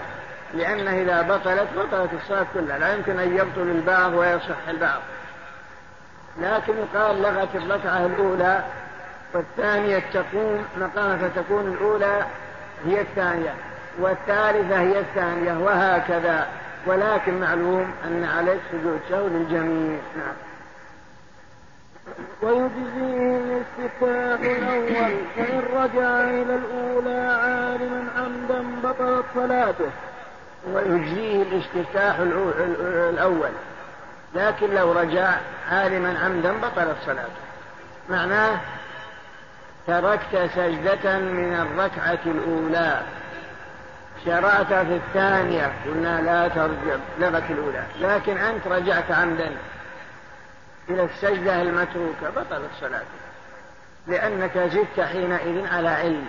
لأنه إذا بطلت بطلت الصلاة كلها لا يمكن أن يبطل البعض ويصح البعض. لكن يقال لغت الركعة الأولى والثانية تقوم مقام فتكون الأولى هي الثانية والثالثة هي الثانية وهكذا. ولكن معلوم أن عليك سجود سهو للجميع نعم. ويجزيه الاستفتاح الأول فإن رجع إلى الأولى عالما عمدا بطلت صلاته. ويجزيه الاستفتاح الأول لكن لو رجع عالما عمدا بطلت صلاته. معناه تركت سجدة من الركعة الأولى. شرعت في الثانية. قلنا لا ترجع لغة الأولى. لكن أنت رجعت عمدا. إلى السجدة المتروكة بطلت صلاتك لأنك زدت حينئذ على علم.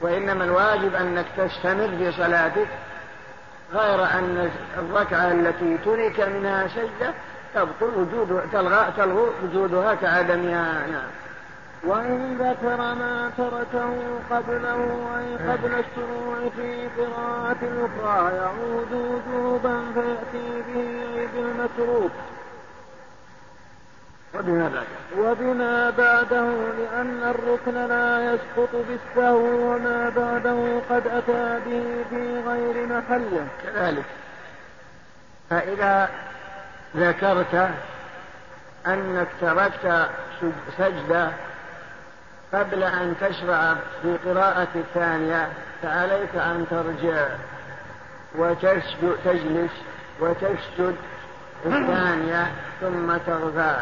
وإنما الواجب أنك تستمر في صلاتك غير أن الركعة التي ترك منها سجدة تبطل وجود تلغى تلغو وجودها كعدمها نعم. وإن ذكر ما تركه قبله أي قبل الشروع في قراءة أخرى يعود وجوبا فيأتي به بالمتروك. وبما بعده. وبما بعده لأن الركن لا يسقط بالسهو وما بعده قد أتى به في غير محله. كذلك. فإذا ذكرت أنك تركت سجدة قبل أن تشرع في قراءة الثانية فعليك أن ترجع وتسجد تجلس وتسجد الثانية ثم ترفع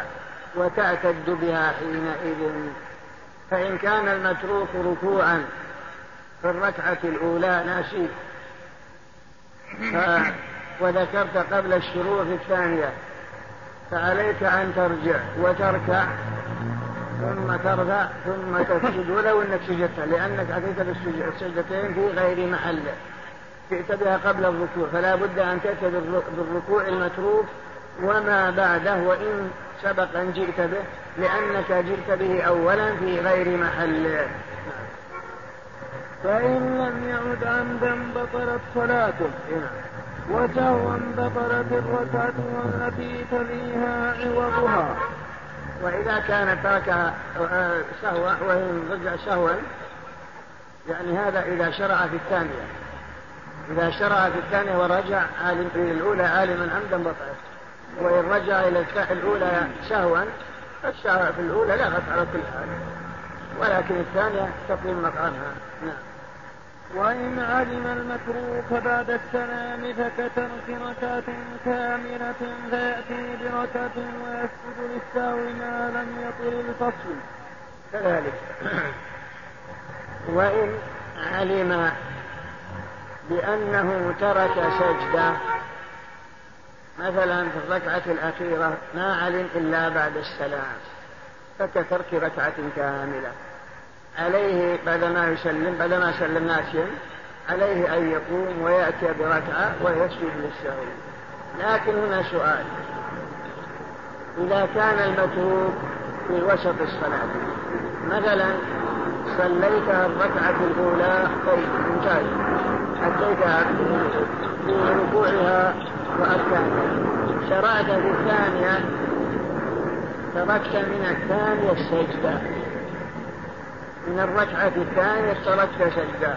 وتعتد بها حينئذ. فإن كان المتروك ركوعا في الركعة الأولى ناسيت وذكرت قبل الشروع في الثانية. فعليك أن ترجع وتركع ثم ترفع ثم تسجد. ولو إنك سجدت لأنك أتيت بالسجدتين في غير محله جئت بها قبل الركوع. فلا بد أن تأتي بالركوع المتروك وما بعده. وإن سبق ان جئت به لأنك جئت به اولا في غير محله فإن لم يعد عمدا بطلت صلاته وسهوا بطلت الركعة والتي تليها عوضها. وإذا كان تركها آه، سهوا وإن رجع سهوا يعني هذا إذا شرع في الثانية. إذا شرع في الثانية ورجع عالم في الأولى عالما عمدا بطلت. وإن رجع إلى الأولى سهوا في الأولى لغت على كل حال. ولكن الثانية تقوم مقامها. نعم. وإن علم المتروك بعد السلام فكترك ركعة كاملة فيأتي بركعة ويسجد للسهو ما لم يطل الفصل. كذلك. وإن علم بأنه ترك سجدة مثلا في الركعة الأخيرة ما علم إلا بعد السلام فكترك ركعة كاملة. عليه بعدما يسلم بعدما سلم ناسيا عليه أن يقوم ويأتي بركعة ويسجد للسهو. لكن هنا سؤال. إذا كان المتروك في وسط الصلاة مثلا صليت الركعة الأولى طيب ممتاز أتيتها في ركوعها وأركانها شرعت في الثانية تركت من الثانية السجدة. من الركعة الثانية تركت سجدة.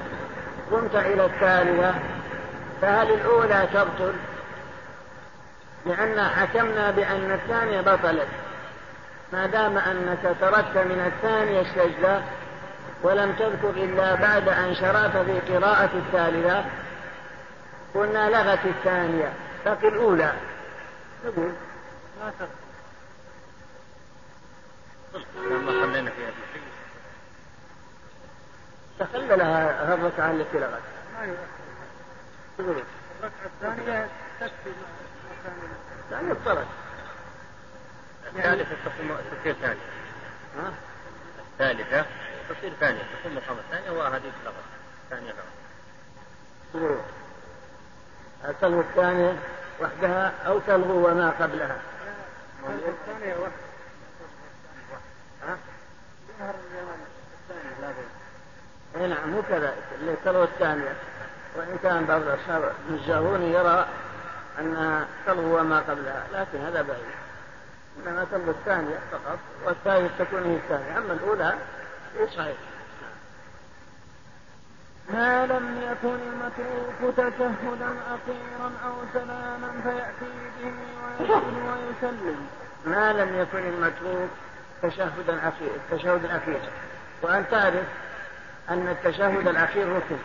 قمت إلى الثالثة فهل الأولى تبطل؟ لأن حكمنا بأن الثانية بطلت. ما دام أنك تركت من الثانية السجدة ولم تذكر إلا بعد أن شرعت في قراءة الثالثة قلنا لغت الثانية. بقي الأولى. نقول. ما لما صلينا فيها تخللها الركعة التي لغت الركعة الثانية تكفي يعني اضطرت الثالثة تصير ثانية. ها؟ الثالثة تصير ثانية تكون مقام الثانية وهذه فقط ثانية. فقط تلغو الثانية وحدها أو تلغو وما قبلها. الثانية وحدها ها؟ أي نعم مو كذا. اللي تلغو الثانية وإن كان بعض الأصحاب الجاهوني يرى أنها تلغو وما قبلها لكن هذا بعيد. إنما تلغو الثانية فقط والثالثة تكون هي الثانية. أما الأولى هي صحيح. ما لم يكن المتروك تشهدا أخيرا أو سلاما فيأتي به ويسجد ويسلم. ما لم يكن المتروك تشهدا أخير التشهد الأخير وأن تعرف أن التشهد الأخير ركن.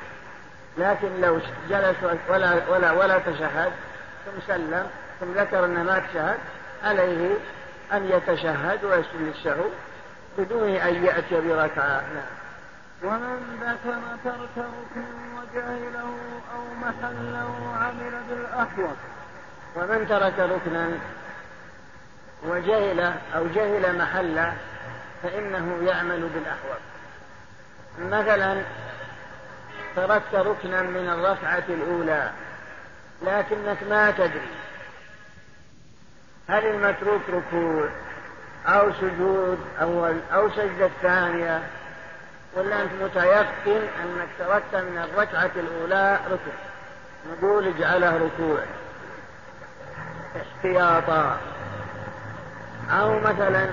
لكن لو جلس ولا ولا ولا تشهد ثم سلم ثم ذكر أنه ما تشهد عليه أن يتشهد ويسجد للسهو بدون أن يأتي بركعة. نعم. ومن ذكر ترك ركن وجهله أو محله عمل بالأحوط ومن ترك ركنا وجهل أو جهل محله فإنه يعمل بالأحوط مثلا تركت ركنا من الركعة الأولى لكنك ما تدري هل المتروك ركوع أو سجود أول أو سجدة ثانية. ولا أنت متيقن أنك تركت من الركعة الأولى ركن نقول اجعله ركوع. احتياطا. أو مثلا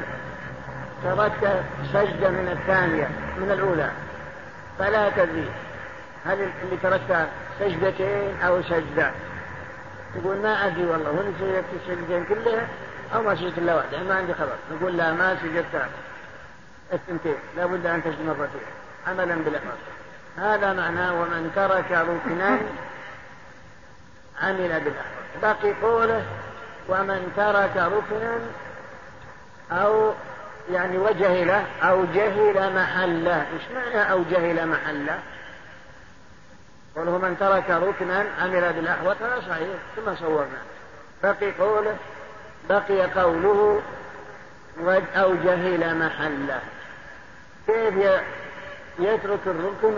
تركت سجدة من الثانية من الأولى. فلا تدري هل اللي تركت سجدتين أو سجدة. تقول ما أدري والله هل سجدت السجدتين كلها أو ما سجدت إلا واحدة. ما عندي خبر. نقول لا ما سجدت. الثنتين لابد أن تسجد مرتين عملا بالإحراز هذا معناه ومن ترك ركنا عمل بالإحراز باقي قوله ومن ترك ركنا أو يعني وجهل أو جهل محله إيش معنى أو جهل محله قوله من ترك ركنا عمل بالأحوط هذا صحيح. ثم صورنا. بقي قوله بقي قوله أو جهل محله كيف يترك الركن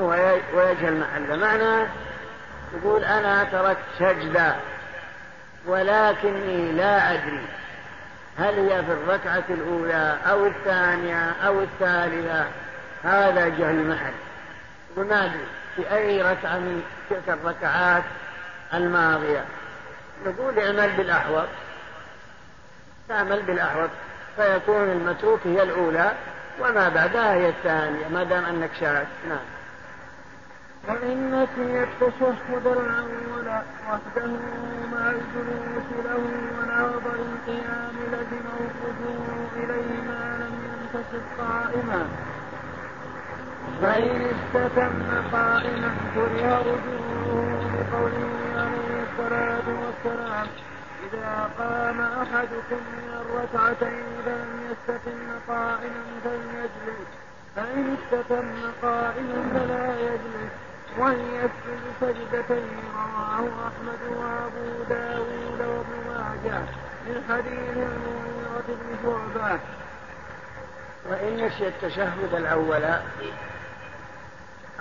ويجهل محله معناه يقول أنا تركت سجدة ولكني لا أدري هل هي في الركعة الأولى أو الثانية أو الثالثة. هذا جهل محل يقول ما أدري في أي ركعة من تلك الركعات الماضية. نقول اعمل بالأحوط. تعمل بالأحوط. فيكون المتروك هي الأولى. وما بعدها هي الثانية ما دام أنك شاك نعم. وإن نسي التشهد الأول وحده مع الجلوس له ونهض القيام لزمه الرجوع إليه ما لم ينتصف قائما. فإن استتم قائما كره رجوعه بقوله عليه الصلاة والسلام. إذا قام أحدكم من الركعتين فلم يستتم قائما فليجلس. فإن استتم قائما فلا يجلس. وليسجد سجدتين رواه أحمد وأبو داود وابن ماجه من حديث المغيرة بن شعبة. وإن نسي التشهد الأول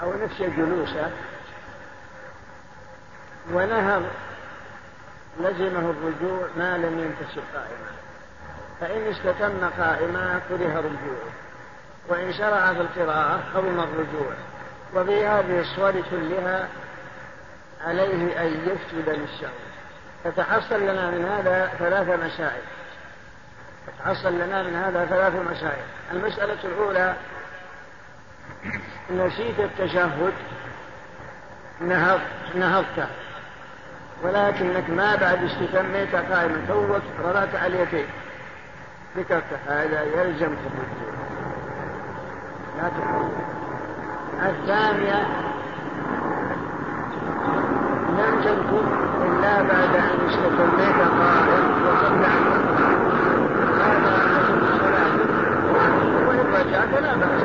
أو نسي جلوسه ونهض لزمه الرجوع ما لم ينتشر قائما. فإن استتم قائما كره رجوعه وإن شرع في القراءة حرم الرجوع. وفي هذه الصور كلها عليه أن يسجد للشر تتحصل لنا من هذا ثلاث مسائل. تتحصل لنا من هذا ثلاث مسائل. المسألة الأولى نسيت التشهد نهضت نهضت. ولكنك ما بعد استتميت قائما. توك رضعت على اليتين ذكرت هذا يلزم تبديل لا الثانية لم تنكب إلا بعد أن استتميت قائما. وقبل أن هذا صلاة وإن رجعت لا بأس.